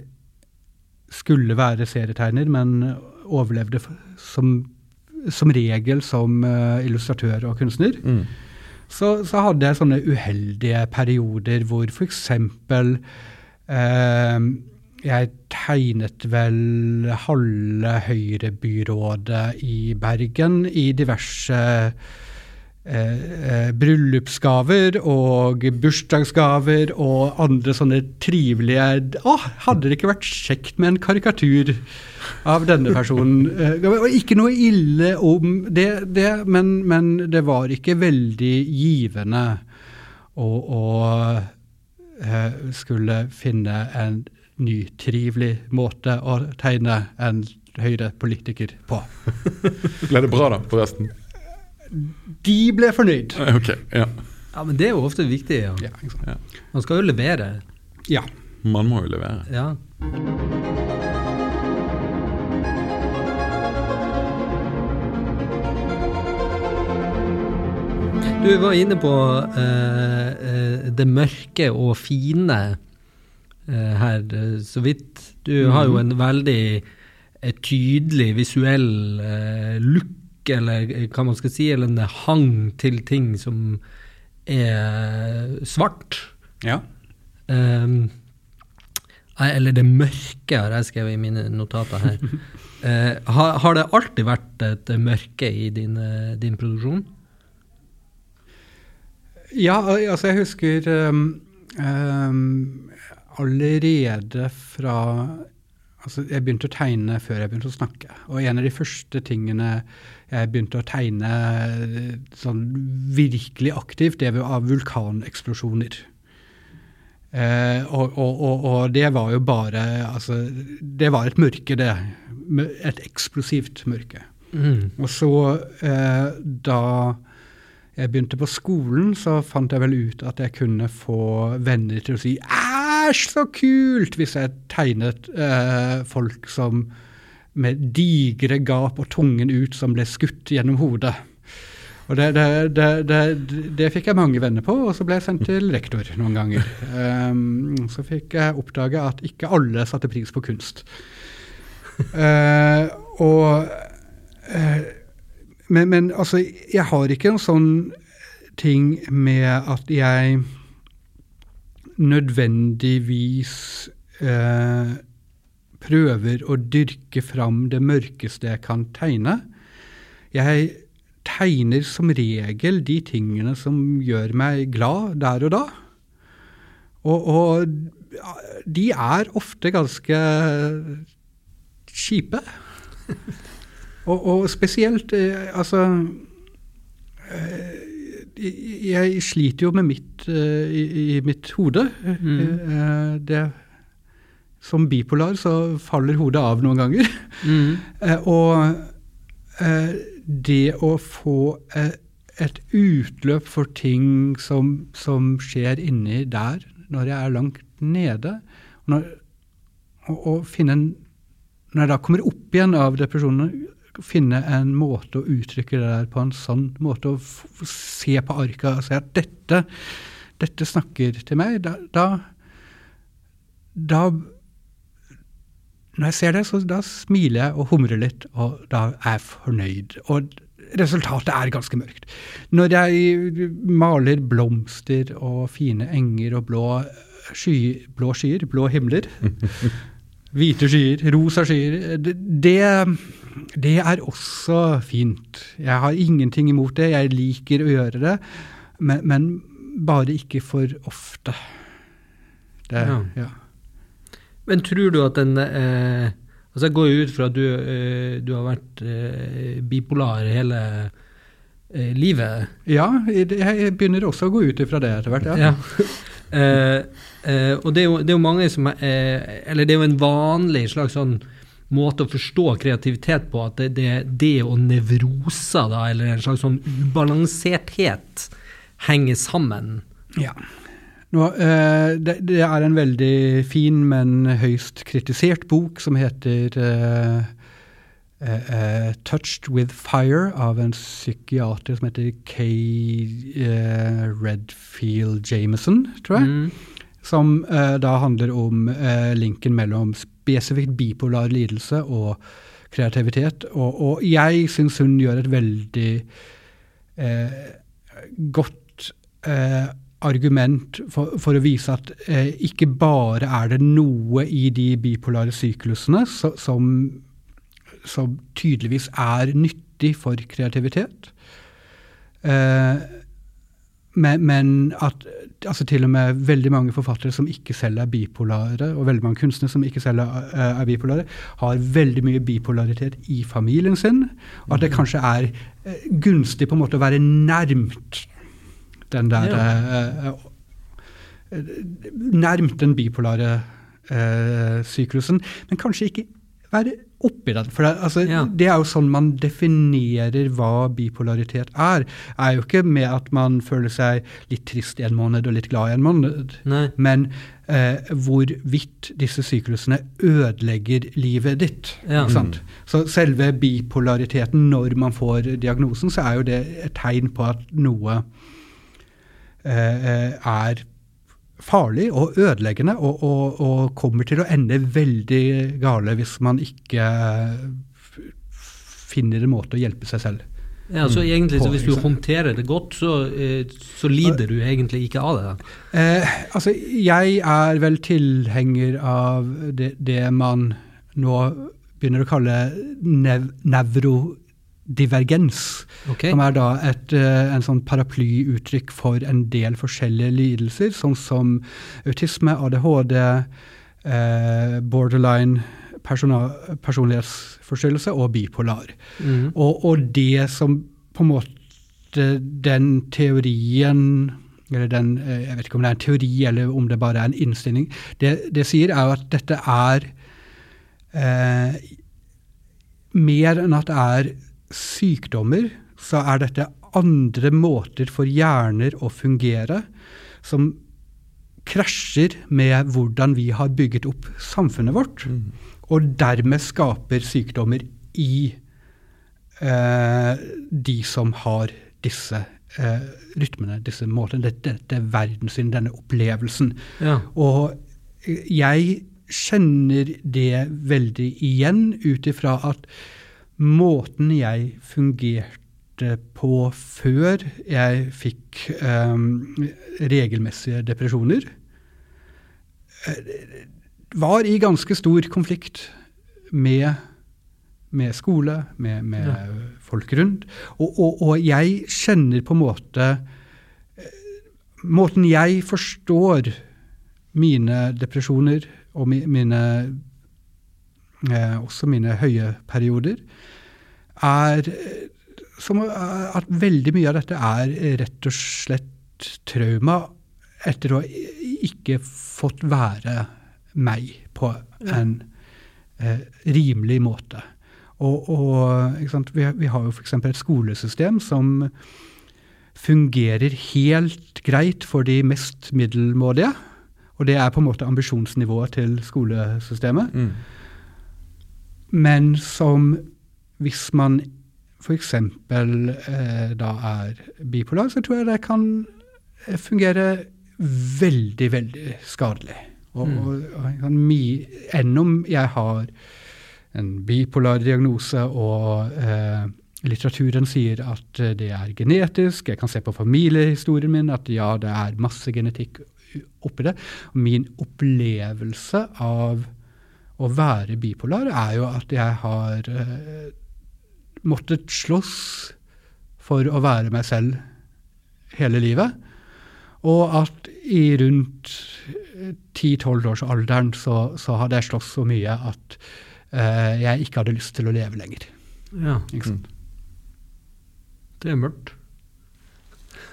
skulle være serietegner, men overlevde som som regel som eh, illustratør og kunstner. Mm. Så, så hadde jeg sånne uheldige perioder hvor f.eks. Eh, jeg tegnet vel halve Høyre-byrådet i Bergen i diverse eh, eh, bryllupsgaver og bursdagsgaver og andre sånne trivelige Å, hadde det ikke vært kjekt med en karikatur av denne personen? Eh, det var ikke noe ille om det, det men, men det var ikke veldig givende å, å eh, skulle finne en ny, trivelig måte å tegne en Høyre-politiker på. Ble det bra, da, forresten? De ble fornøyd. Ok, ja. Ja, men det er jo ofte viktig. Ja. Ja. Man skal jo levere. ja. Man må jo levere. Ja. Du var inne på eh, eh, det mørke og fine eh, her eh, så vidt. Du har jo en veldig eh, tydelig visuell eh, look, eller hva man skal si, eller en hang til ting som er svart. ja. Ehm, eller det mørke, har jeg skrevet i mine notater her. Eh, har, har det alltid vært et mørke i din, din produksjon? Ja, altså jeg husker um, um, allerede fra Altså jeg begynte å tegne før jeg begynte å snakke. Og en av de første tingene jeg begynte å tegne sånn virkelig aktivt, det var av vulkaneksplosjoner. Eh, og, og, og, og det var jo bare Altså, det var et mørke, det. Et eksplosivt mørke. Mm. Og så, eh, da jeg begynte på skolen, så fant jeg vel ut at jeg kunne få venner til å si 'æsj, så kult!' hvis jeg tegnet eh, folk som med digre gap og tungen ut som ble skutt gjennom hodet. Og det, det, det, det, fikk jeg mange venner på, og så ble jeg sendt til rektor noen ganger. Um, så fikk jeg oppdage at ikke alle satte pris på kunst. Uh, og eh, men, men altså, jeg har ikke en sånn ting med at jeg nødvendigvis eh, prøver å dyrke fram det mørkeste jeg kan tegne. Jeg tegner som regel de tingene som gjør meg glad der og da. Og, og de er ofte ganske kjipe. Og, og spesielt eh, Altså eh, Jeg sliter jo med mitt eh, i, i mitt hode. Mm. Eh, det, som bipolar så faller hodet av noen ganger. Mm. Eh, og eh, det å få et utløp for ting som, som skjer inni der, når jeg er langt nede, når, og, og finne en Når jeg da kommer opp igjen av depresjonen, finne en måte å uttrykke det der på en sånn måte, f- se på arket og se at dette, dette snakker til meg, da, da, da når jeg ser det, så da smiler jeg og humrer litt, og da er jeg fornøyd. Og resultatet er ganske mørkt. Når jeg maler blomster og fine enger og blå, sky, blå skyer, blå himler, hvite skyer, rosa skyer, det, det, det er også fint. Jeg har ingenting imot det, jeg liker å gjøre det, men, men bare ikke for ofte. Det, Ja. ja. Men tror du at den eh, Altså, jeg går jo ut fra at du, eh, du har vært eh, bipolar hele eh, livet. Ja, jeg begynner også å gå ut ifra det etter hvert. Ja. Ja. Eh, eh, og det er, jo, det er jo mange som er Eller det er jo en vanlig slags sånn måte å forstå kreativitet på, at det, det, det og nevroser, da, eller en slags sånn ubalanserthet, henger sammen. Ja. Nå, eh, det, det er en veldig fin, men høyst kritisert bok som heter uh, uh, uh, 'Touched with Fire' av en psykiater som heter Kay Redfield Jameson, tror jeg. Mm. Som da handler om linken mellom spesifikt bipolar lidelse og kreativitet. Og, og jeg syns hun gjør et veldig eh, godt eh, argument for, for, å vise at eh, ikke bare er det noe i de bipolare syklusene så, som, som, tydeligvis er nyttig for kreativitet. Eh, men, men, at altså til og med veldig mange forfattere som ikke selv er bipolare, og veldig mange kunstnere som ikke selv er, eh, er bipolare, har veldig mye bipolaritet i familien sin. Og at det kanskje er eh, gunstig på en måte å være nærmt den der ja. uh, Nærmt den bipolare syklusen, men kanskje ikke være oppi den. For det, altså, ja. det, er jo sånn man definerer hva bipolaritet er. Er jo ikke med at man føler seg litt trist en måned og litt glad en måned, Nei. men eh, hvorvidt disse syklusene ødelegger livet ditt. Ja. Så selve bipolariteten, når man får diagnosen, så er jo det et tegn på at noe eh, eh er farlig og ødeleggende, og, og, og, kommer til å ende veldig gale hvis man ikke finner en måte å hjelpe seg selv. Ja, så mm. egentlig, så Hvis du håndterer det godt, så, eh, så lider du egentlig ikke av det? Eh, altså, Jeg er vel tilhenger av det, det man nå begynner å kalle nev nevro divergens, okay. som er da et, uh, en sånn paraplyuttrykk for en del forskjellige lidelser, sånn som autisme, ADHD, eh, borderline personlighetsforstyrrelse og bipolar. Mm. Og, og, det som på en måte den teorien eller den, eh, Jeg vet ikke om det er en teori eller om det bare er en innstilling. Det, det sier, er jo at dette er eh, mer enn at det er sykdommer, så er dette andre måter for hjerner å fungere som krasjer med hvordan vi har bygget opp samfunnet vårt, mm. og dermed skaper sykdommer i eh, de som har disse eh, rytmene, disse måtene, dette, dette verdenssyn, denne opplevelsen. Ja. Og jeg kjenner det veldig igjen ut ifra at måten jeg fungerte på før jeg fikk um, regelmessige depresjoner, eh, var i ganske stor konflikt med, med skole, med, med ja. folk rundt. Og, og, og, jeg kjenner på en måte eh, Måten jeg forstår mine depresjoner og mine også mine høye perioder, er som at veldig mye av dette er rett og slett trauma etter å ikke fått være meg på en eh, rimelig måte. Og, og vi, vi, har jo f.eks. et skolesystem som fungerer helt greit for de mest middelmådige. Og det er på en måte ambisjonsnivået til skolesystemet. Mm. Men som hvis man f.eks. Eh, da er bipolar, så tror jeg det kan eh, fungere veldig, veldig skadelig. Og, mm. og, og Enn om jeg har en bipolar diagnose og eh, litteraturen sier at eh, det er genetisk, jeg kan se på familiehistorien min at ja, det er masse genetikk oppi det. Min opplevelse av å være bipolar, er jo at jeg har uh, måttet slåss for å være meg selv hele livet. Og at i rundt 10-12-årsalderen så, så hadde jeg slåss så mye at uh, jeg ikke hadde lyst til å leve lenger. Ja. Mm. Det er mørkt.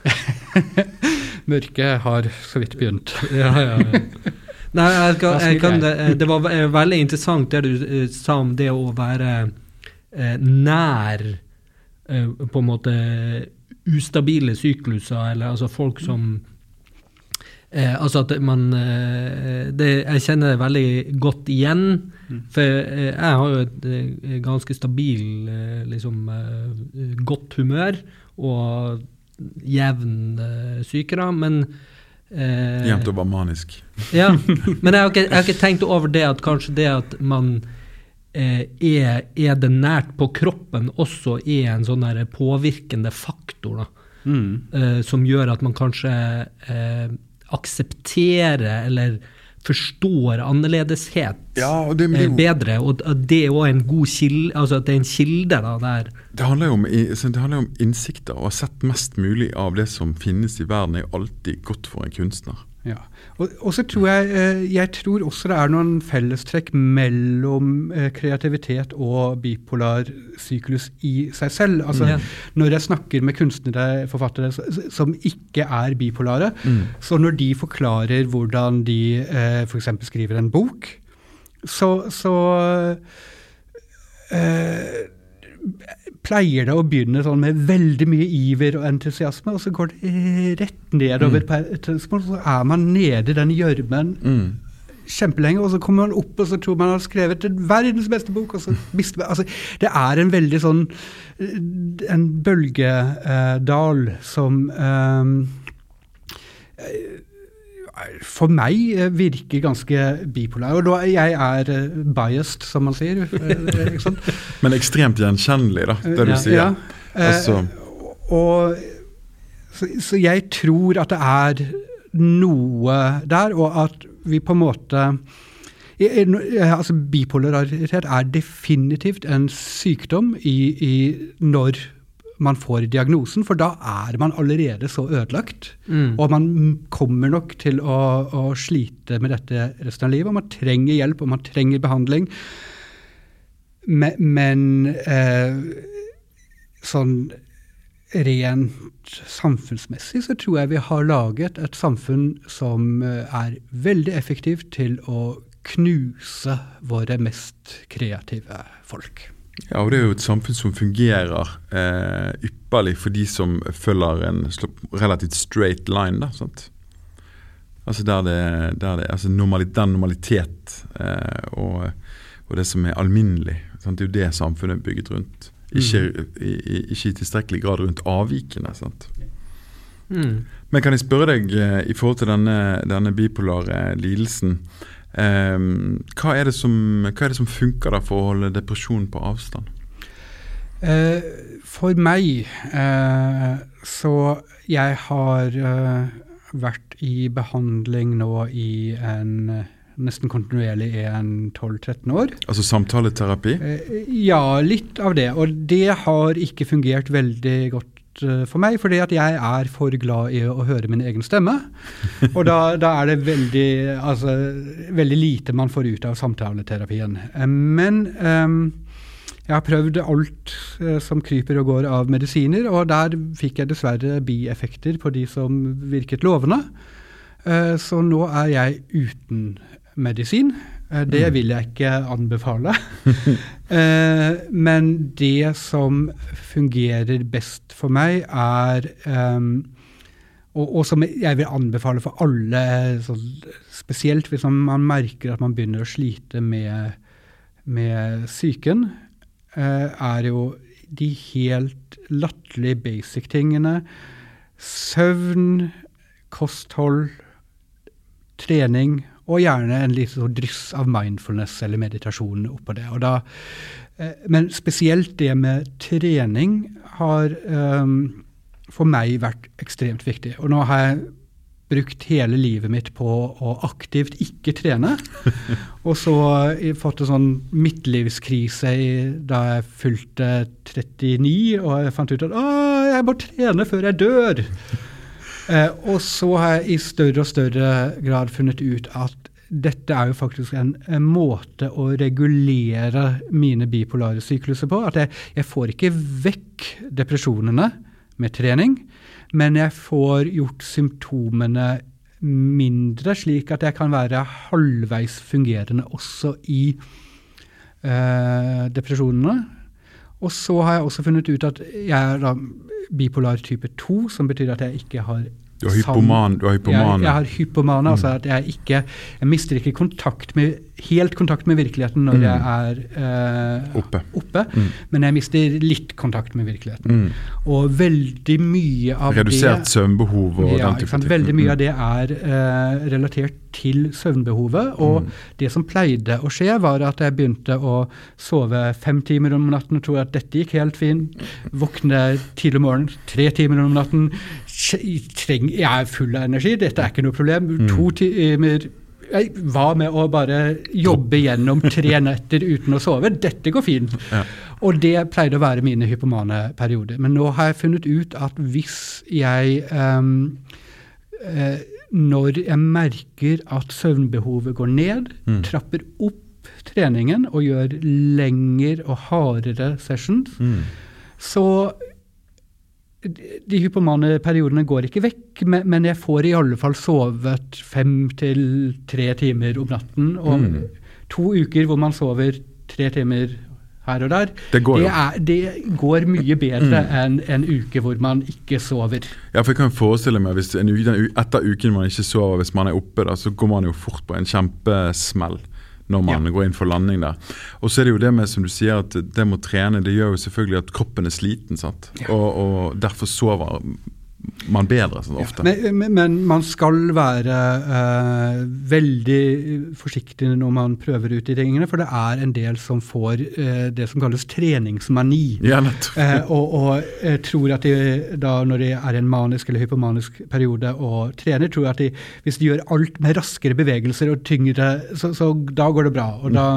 Mørket har så vidt begynt. ja, ja, ja. Nei, jeg kan, jeg kan, det var veldig interessant det du sa om det å være nær uh, på en måte ustabile sykluser, eller altså folk som altså at man det, Jeg kjenner det veldig godt igjen. Mm. For jeg har jo et ganske stabil liksom, godt humør og jevn sykere. Men Eh, Jevnt over manisk. ja, men jeg har, ikke, jeg har, ikke, tenkt over det at kanskje det at man eh, er, er det nært på kroppen også er en sånn der påvirkende faktor, da. Eh, som gjør at man kanskje eh, aksepterer eller forstår annerledeshet Ja, og det blir eh, jo- bedre. Og det er også en god kilde, altså at det er en kilde da, der. Det handler jo om, om innsikter. Å ha sett mest mulig av det som finnes i verden, er alltid godt for en kunstner. Ja. Og, og så tror jeg, eh, jeg tror også det er noen fellestrekk mellom eh, kreativitet og bipolar syklus i seg selv. Altså, mm. Når jeg snakker med kunstnere, forfattere, som ikke er bipolare, så når de forklarer hvordan de eh, f.eks. skriver en bok, så, så eh, pleier det å begynne sånn med veldig mye iver og entusiasme, og så går det rett nedover på et tidspunkt, så er man nede i den gjørmen Mm. kjempelenge, og så kommer man opp og så tror man har skrevet en verdens beste bok, og så mister man altså, Det er en veldig sånn En bølgedal som eh, for meg eh, virker ganske bipolar. Og da jeg er eh, biased, som man sier. eh? Men ekstremt gjenkjennelig, da, det du Ja, sier. ja. Altså, og, så, så jeg tror at det er noe der, og at vi på en måte altså Bipolaritet er definitivt en sykdom i, i når man får diagnosen, for da er man allerede så ødelagt. Mm. Og man kommer nok til å, å slite med dette resten av livet. Og man trenger hjelp, og man trenger behandling. Men, men eh, sånn rent samfunnsmessig så tror jeg vi har laget et samfunn som eh, er veldig effektivt til å knuse våre mest kreative folk. Ja, og det er jo et samfunn som fungerer eh, ypperlig for de som følger en relativt straight line. da, sant? Altså der det, der det altså normalitet, Den normalitet eh, og, og det som er alminnelig. Sant? Det er jo det samfunnet er bygget rundt. Ikke, i, i, ikke i tilstrekkelig grad rundt avvikene. sant? Mm. Men kan jeg spørre deg eh, i forhold til denne, denne bipolare lidelsen hva, er det som, hva er det som funker da for å holde depresjon på avstand? Eh, for meg eh, så Jeg har eh, vært i behandling nå i en nesten kontinuerlig i en 12-13 år. Altså samtaleterapi? Ja, litt av det. Og det har ikke fungert veldig godt for meg, fordi at jeg er for glad i å høre min egen stemme. Og da, da er det veldig, altså, veldig lite man får ut av samtaleterapien. Eh, Men um, jeg har prøvd alt eh, som kryper og går av medisiner, og der fikk jeg dessverre bieffekter på de som virket lovende. Eh, Så nå er jeg uten medisin. Eh, Det vil jeg ikke anbefale. Eh, Men det som fungerer best for meg, er ehm, og, som jeg vil anbefale for alle, sånn, spesielt hvis man merker at man begynner å slite med, med psyken, eh, er jo de helt latterlig basic tingene. Søvn, kosthold, trening og gjerne en liten sånn dryss av mindfulness eller meditasjon oppå det. Og da, eh, men spesielt det med trening har um, for meg vært ekstremt viktig. Og nå har jeg brukt hele livet mitt på å aktivt ikke trene. Og så jeg fått en sånn midtlivskrise da jeg fylte 39, og jeg fant ut at å, jeg må trene før jeg dør. Eh, og så har jeg i større og større grad funnet ut at dette er jo faktisk en, en måte å regulere mine bipolare sykluser på. At jeg, jeg får ikke vekk depresjonene med trening, men jeg får gjort symptomene mindre, slik at jeg kan være halvveis fungerende også i eh, depresjonene. Og så har jeg også funnet ut at jeg er da bipolar type 2, som betyr at jeg ikke har Du har hypoman, du har hypoman. Jeg, jeg har hypoman, altså at jeg ikke Jeg mister ikke kontakt med, helt kontakt med virkeligheten når Mm. jeg er eh, Oppe. oppe, Mm. men jeg mister litt kontakt med virkeligheten. Mm. Og veldig mye av Redusert det søvnbehov og ja, den type ting. Veldig mye Mm. av det er eh, relatert til søvnbehovet. Og Mm. det som pleide å skje, var at jeg begynte å sove fem timer om natten og tror at dette gikk helt fint. Våkne tidlig om morgenen, tre timer om natten. Jeg er full av energi, dette er ikke noe problem. Mm. To timer jeg, Hva med å bare jobbe gjennom tre netter uten å sove? Dette går fint. Ja. Og det pleide å være mine hypomane perioder. Men nå har jeg funnet ut at hvis jeg um, eh, Når jeg merker at søvnbehovet går ned, Mm. trapper opp treningen og gjør lengre og hardere sessions, Mm. så de hypomane periodene går ikke vekk, men, jeg får i alle fall sovet fem til tre timer om natten. Og Mm. to uker hvor man sover tre timer her og der, Det går det er, det går mye bedre enn en uke hvor man ikke sover. Ja, for jeg kan forestille meg hvis en uke, Etter uken man ikke sover, hvis man er oppe, da, så går man jo fort på en kjempesmell når man går inn for landing der. Og så er det jo det med som du sier at det med å trene, det gjør jo selvfølgelig at kroppen er sliten. sant? Og, og derfor sover man bedre sånn ofte. Men, men, men man skal være eh, veldig forsiktig når man prøver ut de tingene, for det er en del som får eh, det som kalles treningsmani. ja. Eh, og, og eh, tror at de da når de er i en manisk eller hypomanisk periode og trener, tror at de, hvis de gjør alt med raskere bevegelser og tyngre, så, så da går det bra. Og da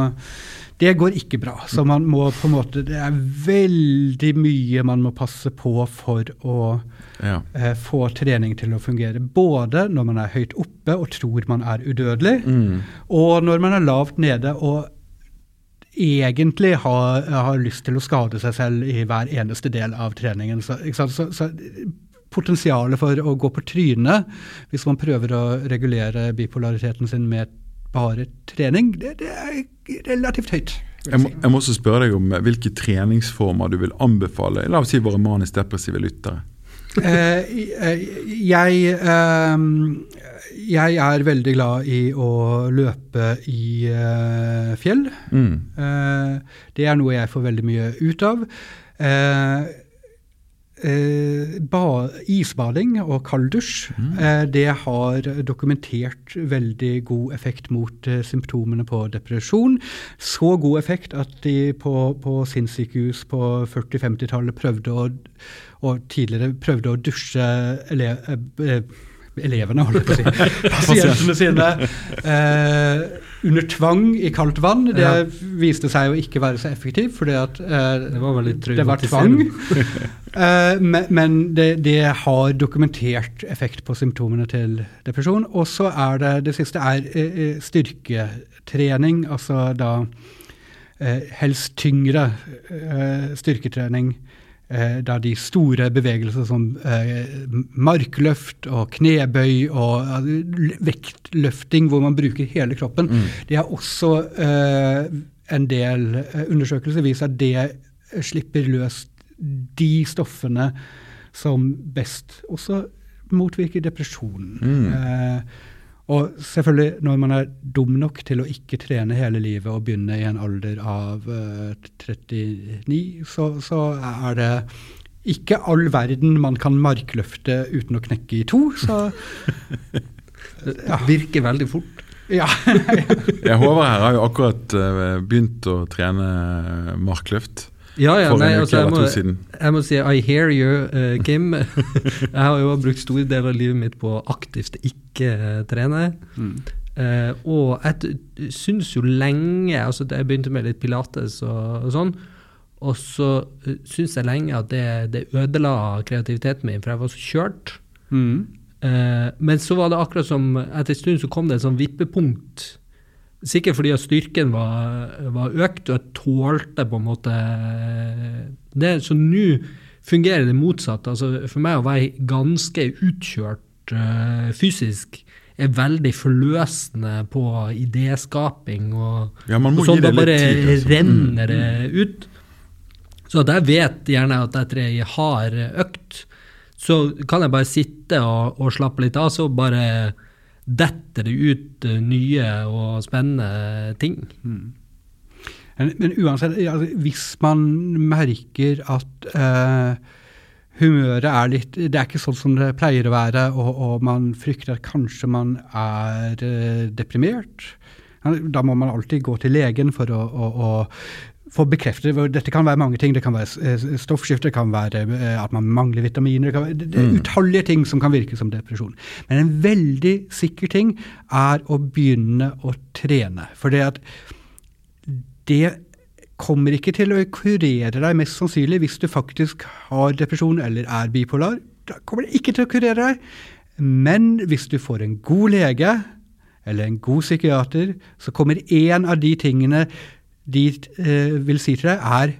Det går ikke bra. Så man må på en måte Det er veldig mye man må passe på for å Ja. eh, få trening til å fungere. Både når man er høyt oppe og tror man er udødelig, Mm. og når man er lavt nede og egentlig har, har lyst til å skade seg selv i hver eneste del av treningen. Så, så, så potensialet for å gå på trynet hvis man prøver å regulere bipolariteten sin med bare trening, det, det er relativt høyt. Jeg må, jeg må også spørre deg om eh, hvilke treningsformer du vil anbefale la oss si våre manisk-depressive lyttere. Eh, jeg, eh, jeg er veldig glad i å løpe i eh, fjell. Mm. Eh, det er noe jeg får veldig mye ut av. Eh, eh, ba, isbading og kalddusj, eh, det har dokumentert veldig god effekt mot eh, symptomene på depresjon. Så god effekt at de på, på sinnssykehus på 40-50-tallet prøvde å og tidligere prøvde å dusje ele eh, elevene, holdt jeg på å si, pasientene sine eh, under tvang i kaldt vann. Det Ja. viste seg å ikke være så effektivt, fordi at eh, Det var det var tvang. Eh, men men det, det har dokumentert effekt på symptomene til depresjon. Og så er det det siste er eh, eh, styrketrening, altså da eh, helst tyngre eh, styrketrening. Eh, da de store bevegelser som eh, markløft og knebøy og eh, vektløfting, hvor man bruker hele kroppen, det er også eh, en del undersøkelser viser at det slipper løs de stoffene som best også motvirker depresjonen. Mm. Eh, og selvfølgelig, når man er dum nok til å ikke trene hele livet og begynne i en alder av uh, 39, så, så er det ikke all verden man kan markløfte uten å knekke i to. Så Det virker veldig fort. ja. Jeg Håvard her har jo akkurat eh, begynt å trene eh, markløft. Ja, ja, nei, altså, jeg, må, jeg må si I hear you, uh, Kim. jeg har jo brukt store deler av livet mitt på aktivt ikke eh, trene. Mm. Uh, og jeg syns jo lenge altså Jeg begynte med litt pilates og, og sånn. Og så syns jeg lenge at det, det ødela kreativiteten min, for jeg var så kjørt. Mm. Uh, men så var det akkurat som etter en stund så kom det et sånn vippepunkt. Sikkert fordi at styrken var, var økt, og jeg tålte på en måte det. Så nå fungerer det motsatt. Altså for meg å være ganske utkjørt eh, fysisk er veldig forløsende på idéskaping. Og, Ja, og sånn da bare tid. Altså. renner det ut. Så at jeg vet gjerne at etter ei hard økt, så kan jeg bare sitte og, og slappe litt av, så bare detter det ut eh, nye og spennende ting. Men, men uansett, altså, hvis man merker at eh, humøret er litt Det er ikke sånn som det pleier å være, og, og man frykter at kanskje man er eh, deprimert, da må man alltid gå til legen for å, å, å få bekreftet Dette kan være mange ting. Det kan være eh, stoffskifte, det kan være eh, at man mangler vitaminer. Det, være, det er utallige ting som kan virke som depresjon. Men en veldig sikker ting er å begynne å trene. For det at det kommer ikke til å kurere deg, mest sannsynlig, hvis du faktisk har depresjon eller er bipolar. Da kommer det ikke til å kurere deg. Men hvis du får en god lege eller en god psykiater, så kommer én av de tingene de eh, vil si til deg, er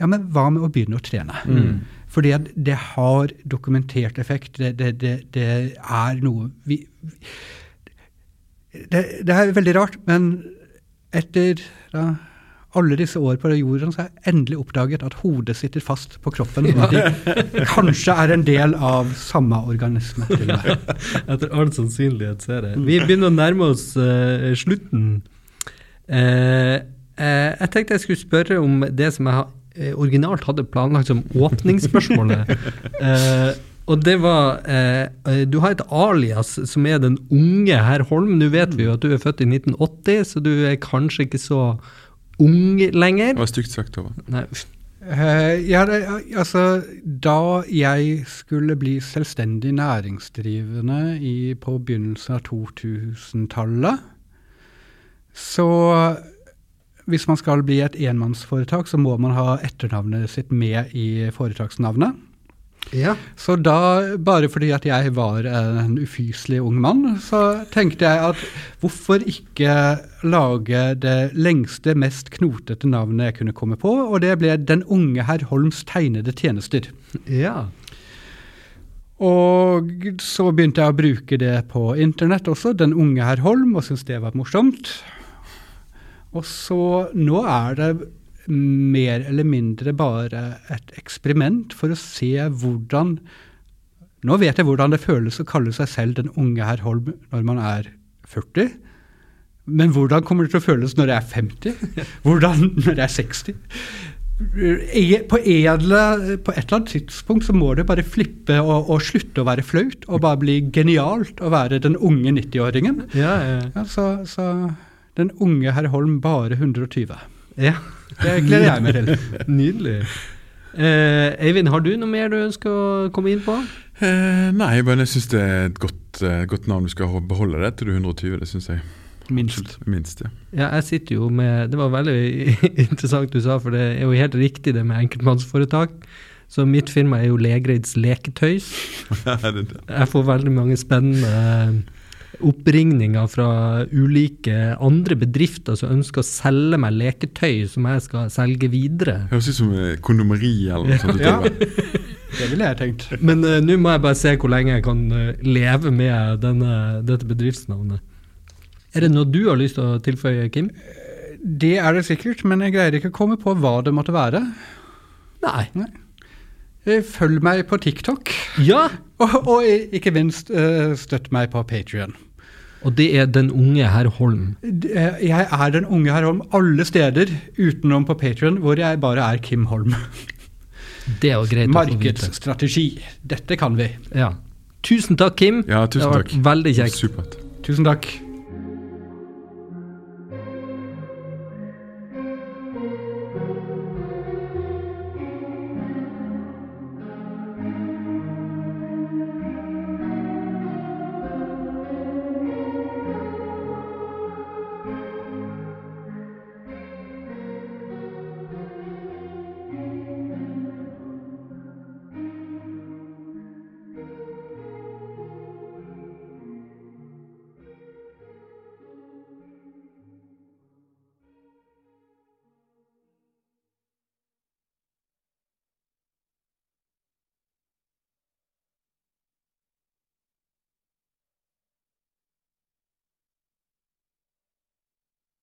ja, men hva med å begynne å trene? Fordi at det har dokumentert effekt. Det, det, det, det er noe vi, det, er veldig rart, men etter da, alle disse år på jorden, så har jeg endelig oppdaget at hodet sitter fast på kroppen. Og at de kanskje er en del av samme organisme. Etter all sannsynlighet så er det. Vi begynner å nærme oss uh, slutten. Eh, jeg tenkte jeg skulle spørre om det som jeg eh, originalt hadde planlagt som åpningsspørsmålet. Eh, og det var eh, eh, Du har et alias som er den unge herr Holm. Nå vet vi jo at du er født i 1980, så du er kanskje ikke så ung lenger. Det var stygt sagt, Tove. Eh, ja, det, altså, da jeg skulle bli selvstendig næringsdrivende i, på begynnelsen av 2000-tallet, så hvis man skal bli et enmannsforetak, så må man ha etternavnet sitt med i foretaksnavnet. ja. Så da, bare fordi at jeg var en ufyselig ung mann, så tenkte jeg at hvorfor ikke lage det lengste, mest knotete navnet jeg kunne komme på, og det ble Den unge herr Holms tegnede tjenester. ja. Og så begynte jeg å bruke det på internett også, Den unge herr Holm, og syntes det var morsomt. Og så nå er det mer eller mindre bare et eksperiment for å se hvordan Nå vet jeg hvordan det føles å kalle seg selv den unge herr Holm når man er 40. Men hvordan kommer det til å føles når jeg er 50? Hvordan når jeg er 60? E- På, edle, på et eller annet tidspunkt så må det bare flippe og, og slutte å være flaut, og bare bli genialt å være den unge 90-åringen. Ja, ja. Ja, så, så den unge herr Holm bare 120. ja. Det gleder jeg meg til. Nydelig. Eh, Eivind, har du noe mer du ønsker å komme inn på? Eh, nei, men jeg syns det er et godt, eh, godt navn. Du skal beholde det til du er 120, det syns jeg. Minst. Minst, ja. Ja, jeg sitter jo med Det var veldig interessant du sa, for det er jo helt riktig det med enkeltmannsforetak. Så mitt firma er jo Legreids leketøys. Det- det- Jeg får veldig mange spennende oppringninger fra ulike andre bedrifter som ønsker å selge meg leketøy som jeg skal selge videre. Høres ut som eh, kondomeri eller noe sånt. Ja. Det ville jeg tenkt. Men uh, nå må jeg bare se hvor lenge jeg kan eh, leve med denne, dette bedriftsnavnet. Er det noe du har lyst til å tilføye, Kim? Det er det sikkert, men jeg greier ikke å komme på hva det måtte være. Nei. Nei. Følg meg på TikTok, Ja! og, og ikke minst eh, støtt meg på Patrion. Og det er den unge herr Holm. Jeg er den unge herr Holm alle steder utenom på Patrion, hvor jeg bare er Kim Holm. Det er jo greit. Markedsstrategi. Dette kan vi. Ja. Tusen takk, Kim. Ja, tusen det har vært takk. veldig kjekt. Supert. Tusen takk.